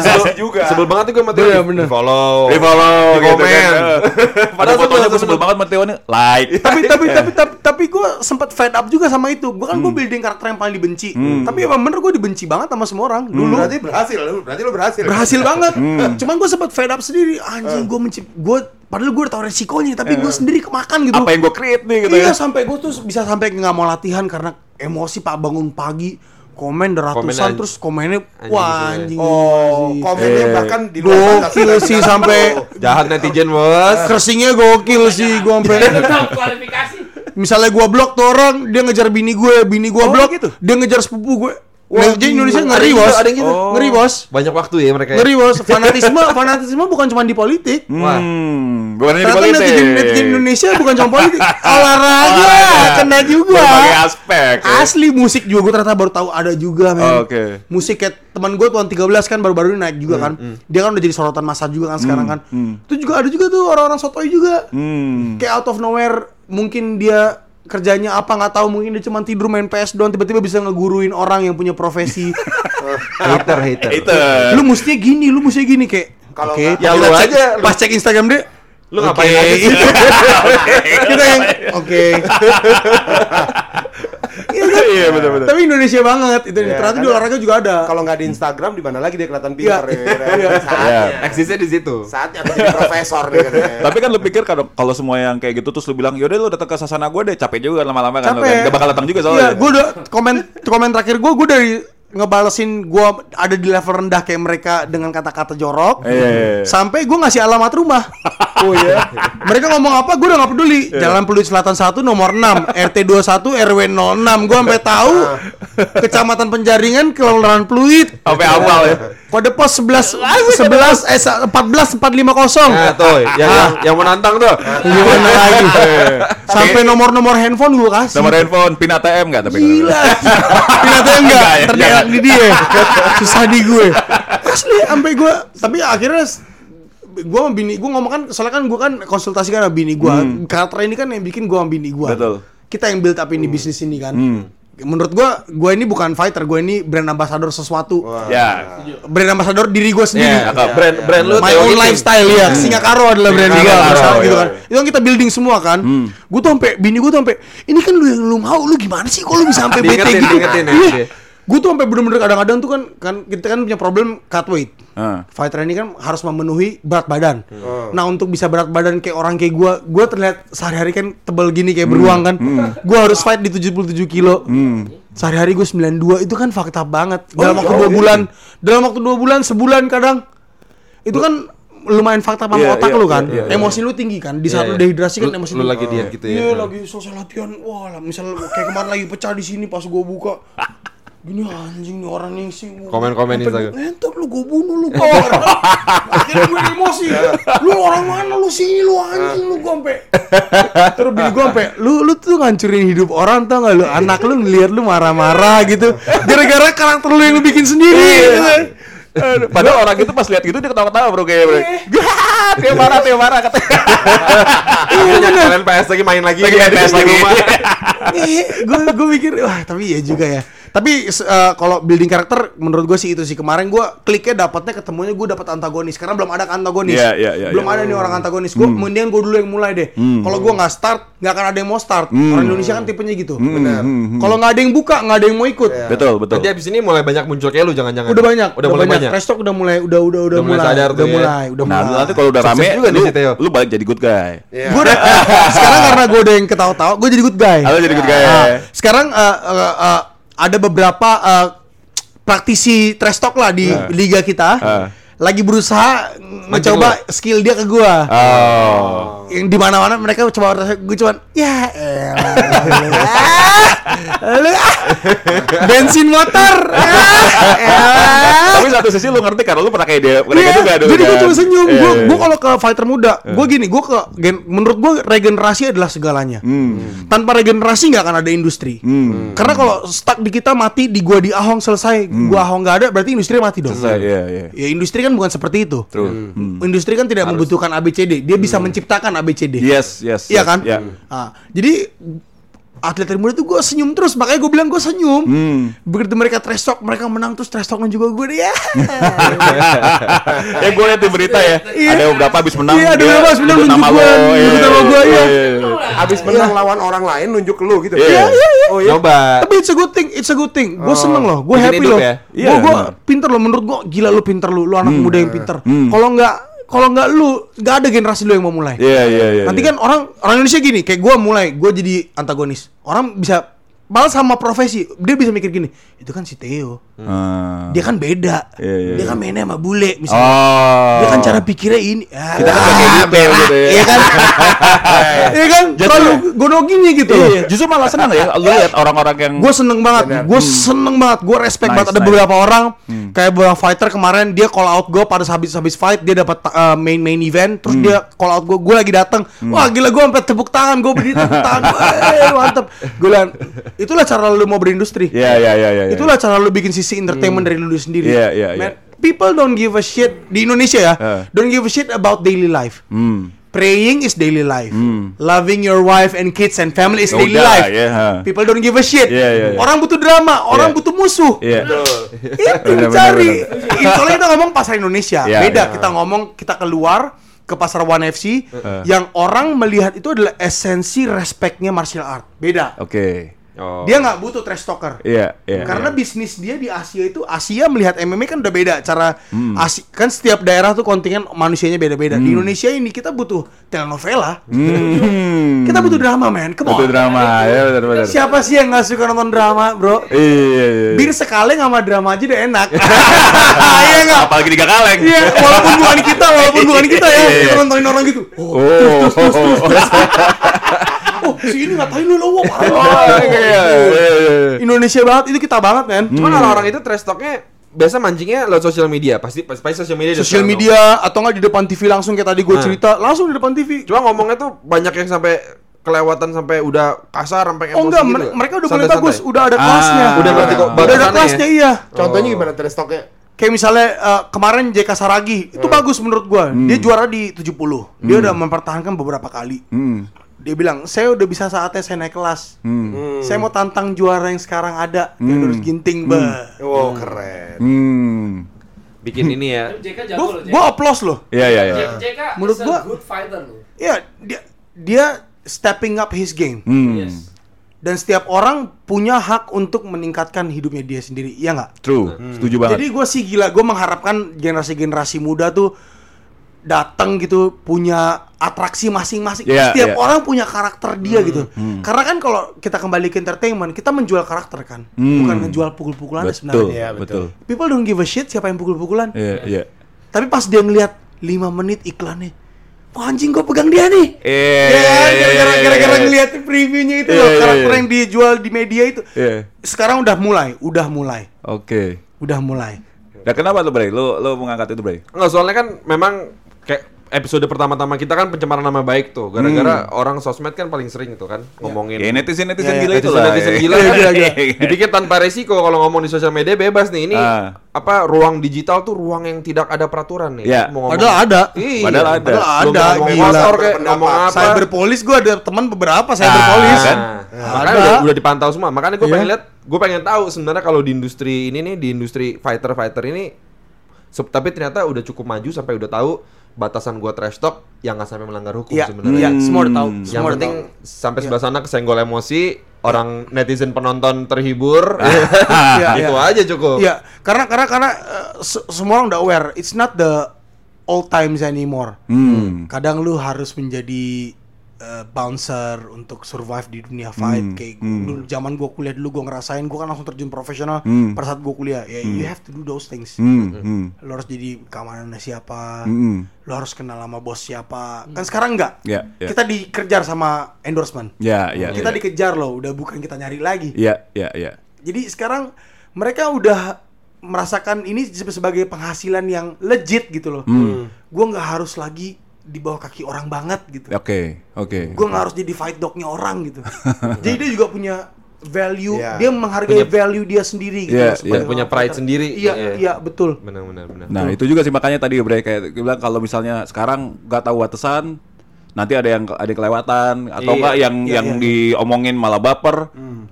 Sebel, juga. sebel banget tuh gue sama Theo. Iya, bener. Di follow. Di follow Di gitu komen. kan. Pada Padahal fotonya sebel, gue sebel banget sama Theo nih, like. tapi tapi tapi tapi, tapi gue sempat fed up juga sama itu. Gue kan gue building karakter yang paling dibenci. Tapi emang bener gue dibenci banget sama semua orang dulu. Berarti berhasil, berarti lu berhasil. Berhasil banget. Cuman gue sempat fed up sendiri. Anjing gue mencip gue padahal gue udah tahu resikonya tapi gue sendiri kemakan gitu. Apa yang gue create nih gitu iya ya. sampai gue tuh bisa sampai nggak mau latihan karena emosi pak bangun pagi komen ratusan Komen terus komennya anjing wah sih. anjing Oh, komennya Eh, bahkan di luar gokil sih sampai tahu. Jahat netizen, Bos. kersingnya gokil sih gue sampai Tetap klarifikasi. misalnya gua blok tuh orang dia ngejar bini gue bini gua Oh, blok gitu? dia ngejar sepupu gue Wah, Nah, jadi. Indonesia ngeri bos ada yang gitu. ngeri bos Banyak waktu ya mereka. ya? ngeri bos fanatisme fanatisme bukan cuma di politik Wah. Hmm, bukan hanya di Ternyata politik. netizen, netizen Indonesia bukan cuma politik olahraga kena juga Berbagai aspek. ya. asli musik juga gue ternyata baru tahu ada juga men Oh, oke. musik kayak teman gue tuan 13 kan baru-baru ini naik juga kan dia kan udah jadi sorotan masa juga kan sekarang kan itu juga ada juga tuh orang-orang sotoy juga Hmm. kayak out of nowhere mungkin dia kerjanya apa nggak tahu mungkin dia cuma tidur main PS doang tiba-tiba bisa ngeguruin orang yang punya profesi Hater, hater. Lu mestinya gini lu mestinya gini kayak Kalau oke nggak- Ya, lu cek- aja, lu- pas cek Instagram dia Lu ngapain oke. aja sih? kita yang oke Iya kan? Iya, benar-benar. Tapi Indonesia banget itu Iya, ternyata di olahraga juga ada. Kalau nggak di Instagram di mana lagi dia kelihatan Iya. pintar ya. Saatnya. Eksisnya di situ. Saatnya aku jadi profesor nih. Tapi kan lu pikir kalau kalau semua yang kayak gitu terus lu bilang, "Yaudah lu datang ke sasana gue deh, capek juga lama-lama kan lu Capek. kan. Gak bakal datang juga Iya, soalnya." gue udah komen komen terakhir gue gue dari ngebalesin gue ada di level rendah kayak mereka dengan kata-kata jorok Iya, iya, iya. sampai gue ngasih alamat rumah oh ya. Mereka ngomong apa gue udah gak peduli. Iya. Jalan Peluit Selatan 1 nomor 6 RT 21 RW 06 gue sampai tahu Kecamatan Penjaringan Kelurahan Pluit Sampai awal ya. kode pos 11 11 eh 14 450 Nah, tuh, yang, yang, yang menantang tuh. gimana lagi. Sampai nomor-nomor handphone gue kasih. Nomor handphone, pin ATM enggak tapi Gila. Ternyata enggak, Enggak ya, ternyata di dia. Susah di gue. Asli sampai gue, tapi akhirnya gua sama bini gua ngomong kan soalnya kan gua kan konsultasi kan sama bini gua. Karakter ini kan yang bikin gua sama bini gua. Hmm. Betul. Kita yang build up ini bisnis ini kan. Hmm. Menurut gua, gua ini bukan fighter, gua ini brand ambassador sesuatu. Ya. Brand ambassador diri gua sendiri. Iya, brand brand lu My own lifestyle ya. Singa Karo adalah brand Karo, misalnya gitu iya. kan. Itu kan kita building semua kan. Gua tuh sampai bini gua tuh sampai ini kan lu yang lu mau, lu gimana sih kok lu bisa sampai bete gitu? Iya. Gue tuh sampai bener-bener kadang-kadang tuh kan kan kita kan punya problem cut weight. Ah. Fighter ini kan harus memenuhi berat badan. Nah untuk bisa berat badan kayak orang kayak gua, gua terlihat sehari-hari kan tebel gini kayak beruang kan. Gua harus fight di 77 kilo. Sehari-hari gue 92 itu kan fakta banget. Dalam waktu dua bulan, dalam waktu dua bulan, sebulan kadang itu kan lumayan fakta sama Iya, otak iya, lu kan. iya, iya. Emosi lu tinggi kan. Di saat Iya, lu iya. dehidrasi kan Lu- emosi lu tinggi. lagi diet gitu ya. Iya, lagi selesai latihan. Wah, lah misal kayak kemarin lagi pecah di sini pas gua buka. Gini anjing nih orang nih sih. Komen-komen Instagram. Entar lu gua bunuh lu kau. Akhirnya gue emosi. Lu orang mana lu sih lu anjing lu sampai. Terus bini gua sampai lu lu tuh ngancurin hidup orang tau gak lu anak lu ngeliat lu marah-marah gitu. Gara-gara karakter lu yang lu bikin sendiri. gitu. Aduh, Padahal orang itu pas lihat gitu dia ketawa-ketawa bro kayak bro. Gah, dia marah, dia marah katanya. Kalian PS lagi main lagi. Lagi main di PS lagi. gue gue mikir wah tapi ya juga ya tapi eh, kalau building karakter menurut gue sih itu sih kemarin gue kliknya dapatnya ketemunya gue dapat antagonis karena belum ada antagonis Iya, iya, iya, belum iya. ada nih orang antagonis gue mendingan gue dulu yang mulai deh kalau gue nggak start nggak akan ada yang mau start orang Indonesia kan tipenya gitu Benar. kalau nggak ada yang buka nggak ada yang mau ikut Betul, betul. Nanti abis ini mulai banyak muncul kayak lu jangan-jangan. udah banyak Udah mulai banyak. Restock udah mulai udah udah udah, Udah mulai mulai sadar udah ya. mulai udah Nah, mulai nanti kalau udah rame, juga nih lu, lu balik jadi good guy. Iya. Gue udah sekarang karena gue udah yang ketawa-tawa, gue jadi good guy. Halo jadi good guy. Ah, sekarang eh, eh, eh, ada beberapa eh, praktisi trash talk lah di Ah. liga kita. Ah. Lagi berusaha mencoba skill dia ke gua. Oh. Yang di mana-mana mereka coba gue cuman ya elah. Lu ah, bensin motor. Tapi satu sisi lu ngerti karena lu pernah kayak dia, pernah Iya, kayak juga jadi gue cuma senyum. Iya, Gue iya. gue kalau ke fighter muda, gue gini, gue ke gen, menurut gue regenerasi adalah segalanya. Hmm. Tanpa regenerasi nggak akan ada industri. Karena kalau stuck di kita mati di gua di Ahong selesai, gua Ahong nggak ada, berarti industri mati dong. Hmm. Selesai, iya, iya. Ya industri kan bukan seperti itu. True. Hmm. Industri kan tidak membutuhkan ABCD, dia bisa menciptakan ABCD. Yes, yes. Iya yes, kan? Iya. Ah, jadi atlet dari muda tuh gue senyum terus makanya gue bilang gue senyum Hmm. begitu mereka trash talk mereka menang terus trash talknya juga gue deh ya ya gue liat di berita ya. Iya. Ada beberapa abis menang. Iya, ada beberapa abis menang nunjuk nyebut iya, nama gua, iya. Abis menang lawan orang lain nunjuk ke lu gitu. Iya. Iya, iya, iya. Oh iya. Coba. Tapi it's a good thing, it's a good thing. Gue seneng loh, gue happy loh. ya? Iya, Gue gue pinter loh, menurut gue gila lu pinter lu, lu anak muda yang pinter. Kalau nggak kalau nggak lu, nggak ada generasi lu yang mau mulai. Iya, iya, iya. Nanti iya. kan orang orang Indonesia gini, kayak gue mulai, gue jadi antagonis. Orang bisa malah sama profesi, dia bisa mikir gini, itu kan si Theo, Ah. dia kan beda, Iya, iya, dia iya. kan mainnya sama bule, misalnya. Oh. Dia kan cara pikirnya ini. Ah, Kita kan kayak gitu ya, gitu ya. Iya kan? Iya kan? Terlalu gonoginya gitu loh. Iya, justru malah senang ya. Lu lihat orang-orang yang gue seneng banget gue seneng banget gue respect Nice, banget ada nice. beberapa orang kayak beberapa fighter kemarin dia call out gue pada habis habis fight dia dapat uh, main main event terus dia call out gue gue lagi datang wah gila gue sampai tepuk tangan gue berdiri tepuk tangan mantep gue itulah cara lu mau berindustri Iya, iya, iya, iya. itulah cara lu bikin sisi entertainment dari lu sendiri Iya, iya, iya. people don't give a shit di Indonesia ya Eh. don't give a shit about daily life Hmm. Praying is daily life. Loving your wife and kids and family is Ya daily life. ha. People don't give a shit. Iya, iya, iya. Orang butuh drama, orang Iya. butuh musuh. Iya. Itu cari. Soalnya kita ngomong pasar Indonesia. Iya, Beda iya. kita ngomong kita keluar ke pasar One FC Eh. yang orang melihat itu adalah esensi respectnya martial art. Beda. Oke. Oh. Dia nggak butuh trash talker. Iya, iya. Karena bisnis dia di Asia itu Asia melihat MMA kan udah beda cara Hmm. Asi- kan setiap daerah tuh kontingen manusianya beda-beda. Di Indonesia ini kita butuh telenovela. Hmm. Kita butuh drama. Come Butuh on. drama, ya benar benar. Siapa sih yang nggak suka nonton drama, bro? Iya, iya, iya. Bir sekali sama drama aja udah enak. Iya nggak? Apalagi tiga kaleng. Iya, walaupun bukan kita, walaupun bukan kita ya, Iya, iya. kita nontonin orang gitu. Oh, Oh. oh si ini ngatain lu wah, parah. Oh, iya, iya, iya. Indonesia banget, itu kita banget, men. Cuman orang-orang itu trash talknya biasa mancingnya lewat sosial media. Pasti pasti, pasti sosial media. dia Sosial media atau nggak di depan TV langsung kayak tadi gue Nah. cerita, langsung di depan TV. dong. Cuma ngomongnya tuh banyak yang sampai kelewatan sampai udah kasar sampai emosi Oh enggak, gitu. mer- mereka udah mulai bagus, udah ada Ah, kelasnya. udah berarti kok udah ada kelasnya ya? iya. Contohnya gimana trash talknya? kayak misalnya eh, kemarin JK Saragi itu bagus menurut gua. Dia juara di 70. Dia udah mempertahankan beberapa kali. Hmm. Dia bilang, "Saya udah bisa saatnya saya naik kelas. Hmm. Saya mau tantang juara yang sekarang ada, yang harus ginting, bah." Wow, keren. Hmm. Bikin ini ya. Jago Gua, gua applause loh. Iya iya iya. JK, JK Menurut gua- good fighter loh. Iya, dia dia stepping up his game. Hmm. Yes. Dan setiap orang punya hak untuk meningkatkan hidupnya dia sendiri, iya nggak? True. Setuju banget. Jadi gue sih gila, gue mengharapkan generasi-generasi muda tuh datang gitu punya atraksi masing-masing. Iya, Setiap iya. orang punya karakter dia gitu. Karena kan kalau kita kembali ke entertainment, kita menjual karakter kan, bukan menjual pukul-pukulan betul. sebenarnya. Iya, betul. People don't give a shit siapa yang pukul-pukulan. Iya iya. Tapi pas dia ngeliat 5 menit iklannya, Wah anjing gue pegang dia nih. Eh, Ya, gara-gara gara-gara ngeliat previewnya itu Iya, loh, iya, karakter iya. yang dijual di media itu. Iya. Sekarang udah mulai, udah mulai, Oke. udah mulai. Nah, kenapa tuh, Bray? Lu lu mengangkat itu, Bray? Enggak, soalnya kan memang kayak episode pertama-tama kita kan pencemaran nama baik tuh. Gara-gara orang sosmed kan paling sering tuh kan ngomongin Ya netizen-netizen Ya, gila netizen itu lah. netizen gila Iya, kan. gila, gila. Dibikin tanpa resiko kalau ngomong di sosial media bebas nih. Ini Ah. apa ruang digital tuh ruang yang tidak ada peraturan nih. Iya. Mau ngomong- Padahal ada. Iya. Padahal ada. Padahal Belum ada, ngomong gila. motor kayak ngomong apa. Cyber police gue ada teman beberapa cyber Ah, police. kan? Nah, makanya Ada. udah, udah dipantau semua. Makanya gue Iya. pengen lihat, gue pengen tahu sebenarnya kalau di industri ini nih, di industri fighter-fighter ini, se- tapi ternyata udah cukup maju sampai udah tahu batasan gua trash talk yang nggak sampai melanggar hukum Iya, sebenarnya. iya, semua udah tahu. Yang Semua udah penting tahu. sampai sebelah sana kesenggol emosi, orang netizen penonton terhibur, Iya, itu iya. aja cukup. Iya, karena karena karena uh, se- semua orang udah aware, it's not the old times anymore. Hmm. Kadang lu harus menjadi uh, bouncer untuk survive di dunia fight. Kayak dulu zaman gua kuliah dulu gua ngerasain gua kan langsung terjun profesional Hmm. pada saat gua kuliah. Ya, you have to do those things. Hmm. Hmm. Lu harus jadi keamanannya siapa, Hmm. lu harus kenal sama bos siapa. Kan sekarang enggak. Ya, ya. Kita dikejar sama endorsement. Ya, ya. Kita ya. dikejar loh, udah bukan kita nyari lagi. Iya, iya, iya. Jadi sekarang mereka udah merasakan ini se- sebagai penghasilan yang legit gitu loh. Hmm. Gue nggak harus lagi di bawah kaki orang banget gitu. Oke, oke. Gue nggak harus jadi fight dognya orang gitu. Jadi dia juga punya value, Iya. dia menghargai value dia sendiri gitu. Iya, loh, sebagai iya. Punya pride fighter. sendiri. Iya, Iya. iya betul. Benar, benar, benar. Nah, itu juga sih makanya tadi Bre kayak bilang kalau misalnya sekarang nggak tahu batasan, nanti ada yang ada yang kelewatan atau Iya. enggak yang Iya, yang iya. diomongin malah baper.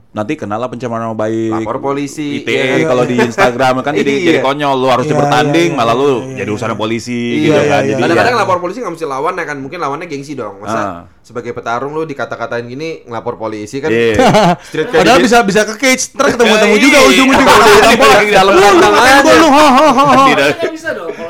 Nanti kenalah pencemaran nama baik. Lapor polisi. ITE Iya. kalau di Instagram kan jadi Iya. jadi konyol lu harus Iya, bertanding iya, malah iya, lu iya, jadi iya. urusan polisi Iya, gitu iya, kan. iya, Jadi Kadang-kadang ya- lapor polisi nggak mesti lawan ya kan, mungkin lawannya gengsi dong. Masa Ah. sebagai petarung lu dikata-katain gini ngelapor polisi kan? Iya. Street Padahal bisa bisa ke cage, ntar ketemu-temu Iya, juga iya. ujung-ujungnya. Di dalam- di dalam Lu lu aja. gua lu,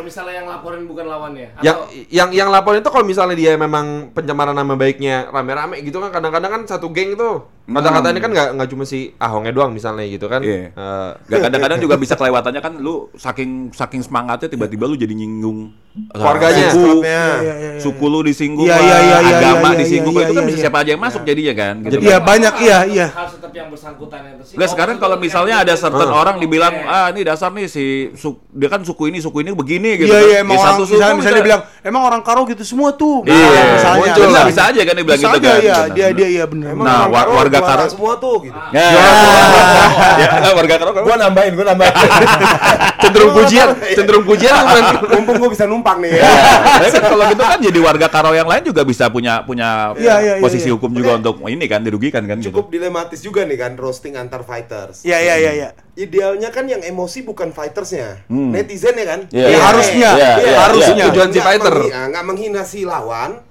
misalnya yang laporin bukan lawannya. yang Atau yang yang laporin itu kalau misalnya dia memang pencemaran nama baiknya rame-rame gitu kan kadang-kadang kan satu geng tuh kata-kata ini kan nggak nggak cuma si Ahongnya doang misalnya gitu kan Iya. Eh, Gak kadang-kadang juga bisa kelewatannya kan lu saking saking semangatnya tiba-tiba lu jadi nyinggung uh, Keluarganya. suku, Klubnya. Iya, iya, iya. suku lu disinggung Iya, lah, iya, iya, iya, agama iya, disinggung iya, itu kan iya, bisa iya. siapa aja yang masuk jadinya kan gitu. Iya, banyak, iya, iya. Harus tetap yang bersangkutan yang. Lah sekarang kalau misalnya ada certain orang dibilang ah ini dasar nih si su- dia kan suku ini suku ini begini gitu Iya kan. iya emang Ya, orang misalnya, misalnya dia bilang emang orang Karo gitu semua tuh. Iya, Misalnya, Bisa, aja kan dia bilang bisa gitu aja, kan. Iya, dia dia iya benar. Nah, orang war- Karo warga Karo- semua tuh gitu. Ya, ya, warga Karo Gua nambahin, gua nambahin. cenderung pujian cenderung pujian Mumpung gua bisa numpang nih. Ya, tapi kan kalau gitu kan jadi warga Karo yang lain juga bisa punya punya Iya, iya, iya, posisi iya. hukum juga untuk ini kan dirugikan kan gitu. Cukup dilematis juga nih kan roasting antar fighters. Iya iya iya iya. Idealnya kan yang emosi bukan fightersnya, Hmm. netizen ya kan? Iya, Ya, harusnya. Iya, iya, harusnya. iya. Tujuan si fighter. nggak menghina si lawan,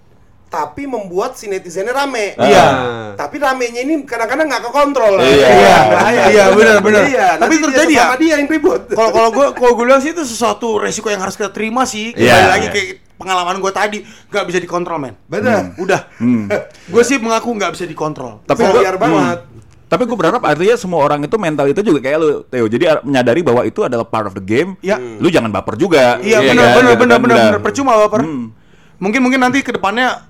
tapi membuat si netizennya rame. Iya. Tapi ramenya ini kadang-kadang nggak kekontrol. Iya. Iya, bahaya. iya, benar, benar. Iya, Tapi nanti terjadi dia ya? sama dia yang ribut. Kalau kalau gue kalau gue bilang sih itu sesuatu resiko yang harus kita terima sih. Kembali Iya, lagi iya. kayak pengalaman gue tadi nggak bisa dikontrol men. Benar. Udah. Hmm. gue sih mengaku nggak bisa dikontrol. Tapi gua- biar banget. Tapi gue berharap artinya semua orang itu mental itu juga kayak lu, Theo. Jadi ar- menyadari bahwa itu adalah part of the game. Iya. Lu jangan baper juga. Iya Iya benar kan? benar benar kan, benar benar percuma baper. Hmm. Mungkin mungkin nanti ke depannya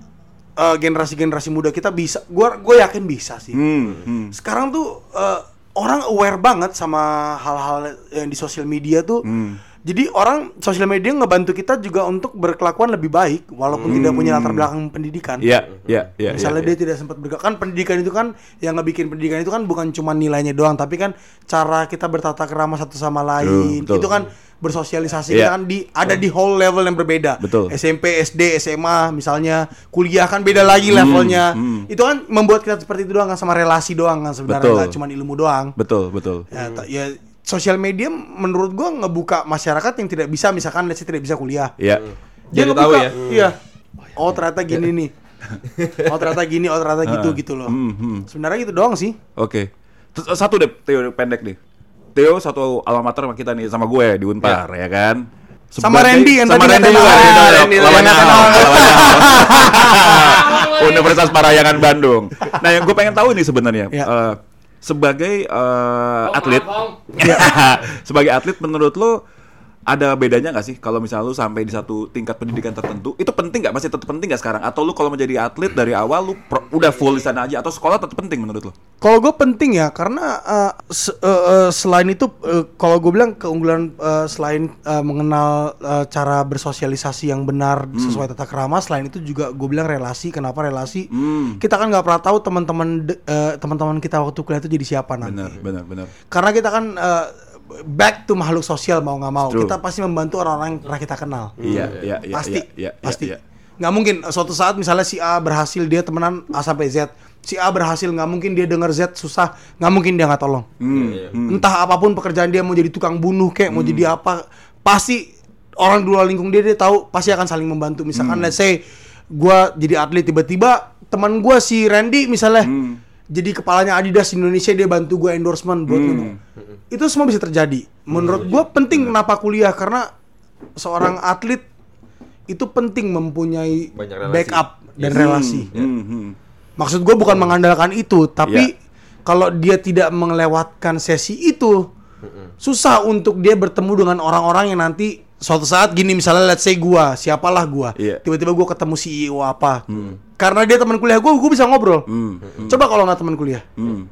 eh, generasi-generasi muda kita bisa gua gue yakin bisa sih. Hmm, hmm. Sekarang tuh eh, orang aware banget sama hal-hal yang di sosial media tuh. Hmm. Jadi orang sosial media ngebantu kita juga untuk berkelakuan lebih baik walaupun tidak punya latar belakang pendidikan. Iya, iya, iya. Misalnya iya, dia tidak sempat bergerak kan pendidikan itu kan yang ngebikin pendidikan itu kan bukan cuma nilainya doang tapi kan cara kita bertata kerama satu sama lain betul. itu kan bersosialisasi Iya. kita kan di ada di whole level yang berbeda. Betul. SMP, SD, SMA misalnya, kuliah kan beda lagi levelnya. hmm. Itu kan membuat kita seperti itu doang kan sama relasi doang kan sebenarnya Betul. nggak cuma ilmu doang. Betul, betul. Ya, ta- ya sosial media menurut gua ngebuka masyarakat yang tidak bisa misalkan let's say tidak bisa kuliah. Iya. Jadi ngebuka, tahu ya. Iya. Oh ternyata gini nih. Oh ternyata gini, oh ternyata gitu gitu loh. Hmm, hmm. Sebenarnya gitu doang sih. Oke. Eh, satu deh Theo pendek deh. Theo satu alma mater sama kita nih sama gue di Unpar ya, kan. Sama Randy yang sama tadi Randy juga. Lawannya. Universitas Parayangan Bandung. Nah, yang gue pengen tahu nih sebenarnya Ya. eh, sebagai Oh, atlet sebagai atlet menurut lo ada bedanya nggak sih kalau misalnya lu sampai di satu tingkat pendidikan tertentu itu penting nggak masih tetap penting nggak sekarang atau lu kalau menjadi atlet dari awal lu pro- udah full di sana aja atau sekolah tetap penting menurut lo? Kalau gue penting ya karena uh, se- uh, uh, selain itu uh, kalau gue bilang keunggulan uh, selain uh, mengenal uh, cara bersosialisasi yang benar sesuai tata krama, selain itu juga gue bilang relasi. Kenapa relasi? Hmm. Kita kan nggak pernah tahu teman-teman uh, teman-teman kita waktu kuliah itu jadi siapa nanti. Benar, benar, benar. Karena kita kan uh, back to makhluk sosial mau nggak mau. True. Kita pasti membantu orang-orang yang pernah kita kenal. Iya, iya, iya. pasti, iya, iya, pasti. iya. Nggak mungkin uh, suatu saat misalnya si A berhasil dia temenan A sampai Z. Si A berhasil nggak mungkin dia dengar Z susah, nggak mungkin dia nggak tolong. Hmm, hmm. Entah apa pun pekerjaan dia mau jadi tukang bunuh kayak mau jadi apa, pasti orang di luar lingkung dia dia tahu pasti akan saling membantu. Misalkan let's say gua jadi atlet tiba-tiba teman gua si Randy misalnya jadi kepalanya Adidas Indonesia dia bantu gua endorsement buat ngomong. Itu semua bisa terjadi. Menurut gua penting kenapa kuliah karena seorang atlet itu penting mempunyai backup dan relasi. Hmm, hmm. Maksud gue bukan mengandalkan itu, tapi Iya. kalau dia tidak melewatkan sesi itu, susah untuk dia bertemu dengan orang-orang yang nanti suatu saat gini misalnya let's say gua, siapalah gua, Iya. tiba-tiba gua ketemu CEO apa, karena dia teman kuliah gua, gua bisa ngobrol. Hmm, Coba kalau nggak teman kuliah, hmm.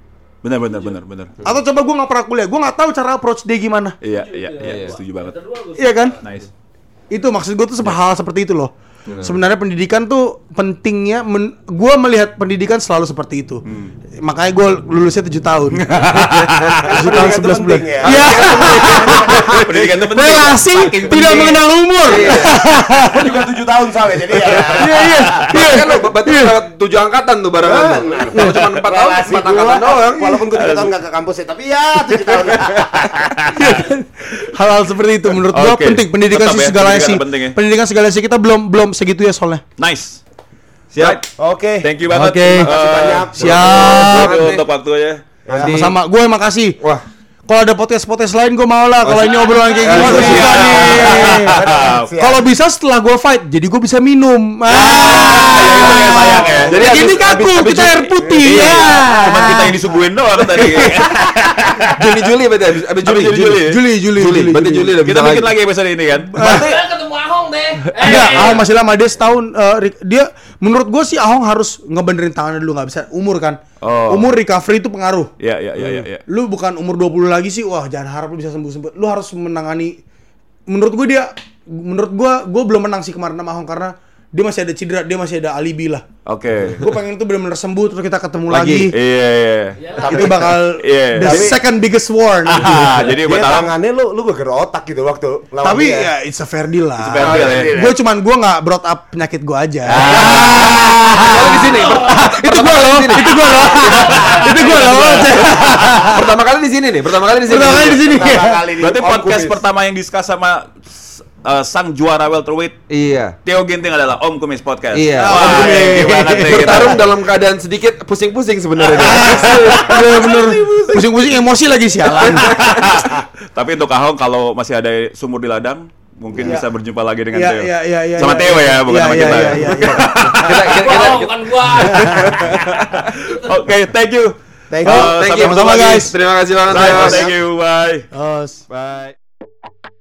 Benar, benar, benar, benar. atau coba gua nggak pernah kuliah, gua nggak tahu cara approach dia gimana, Iya, iya, iya, setuju banget. iya kan? Nice. Itu maksud gue tuh hal seperti itu loh. Sebenarnya pendidikan tuh pentingnya, men, gue melihat pendidikan selalu seperti itu. Makanya gue lulusnya tujuh tahun. Tujuh tahun Pendidikan itu sebelas bulan. penting ya. Iya. Pendidikan itu penting. Relasi tidak mengenal umur. Gua juga tujuh tahun sama jadi ya. Iya iya. Iya kan lo berarti tujuh angkatan tuh barengan. Kalau cuma empat tahun, Relasi empat gua, angkatan doang. Walaupun gue tujuh tahun nggak ke kampus ya, tapi ya tujuh tahun. Hal-hal seperti itu menurut gue penting. Pendidikan Tetap sih ya, segalanya pendidikan sih. ya. Pendidikan segalanya sih kita belum belum segitu ya soalnya. Nice. Siap. Oke. Thank you banget. Oke. Terima kasih banyak. Siap. Thank you untuk waktunya. Nanti- Sama-sama. Gue makasih. Wah, Kalau ada podcast-podcast lain gue mau lah. Kalau ini obrolan kayak gini siap. gue bisa nih. Siap. Kalau bisa setelah gue fight, jadi gue bisa minum. Ah, yang sayang ya. Jadi Jadi gini habis- kaku, kita air putih Iya, ya. Cuma kita yang disuguhin doang tadi. Juli Juli berarti habis habis Juli Juli, Juli. Juli, Juli, Juli. Berarti Juli Kita bikin lagi episode ini kan. Kita ketemu Ahong deh. Eh, Enggak, Ahong masih lama dia setahun. eh, Rik- dia menurut gue sih Ahong harus ngebenerin tangannya dulu nggak bisa umur kan. Oh. Umur recovery itu pengaruh. Iya, iya, iya, iya, iya. Lu bukan umur 20 lagi sih, wah jangan harap lu bisa sembuh-sembuh. Lu harus menangani menurut gue dia menurut gue gue belum menang sih kemarin sama Ahong karena dia masih ada cedera, dia masih ada alibi lah. Oke. Gue pengen itu benar-benar sembuh terus kita ketemu Lagi. lagi. Iya, iya. itu bakal Iya. the Tapi- second biggest war nih. Ah, jadi Dia tangannya lu lu geger otak gitu waktu lawan Tapi dia. ya it's a fair deal lah. It's a fair deal, ya. Gue cuman gue nggak brought up penyakit gue aja. Kalau di sini. itu gue loh, itu gue loh, itu gue loh. Pertama kali di sini nih, pertama kali di sini. Pertama kali di sini. Berarti podcast pertama yang diskus sama uh, sang juara welterweight Iya. Theo Ginting adalah Om Kumis Podcast. Iya. Wah, Om Kumis. gimana? Bertarung dalam keadaan sedikit pusing-pusing sebenarnya. Bener-bener pusing-pusing emosi lagi sialan. Tapi untuk Ahong kalau masih ada sumur di ladang, mungkin Iya. bisa berjumpa lagi dengan Iya, Theo. iya, iya, iya. Sama iya. Theo ya, bukan Iya, sama iya, kita. Iya, iya, iya. kita, kita, Gua, kita, bukan gua. Oke, thank you. Thank you. Uh, thank sampai you sama-sama, guys. Terima kasih banget. Thank you, bye. Os. Bye.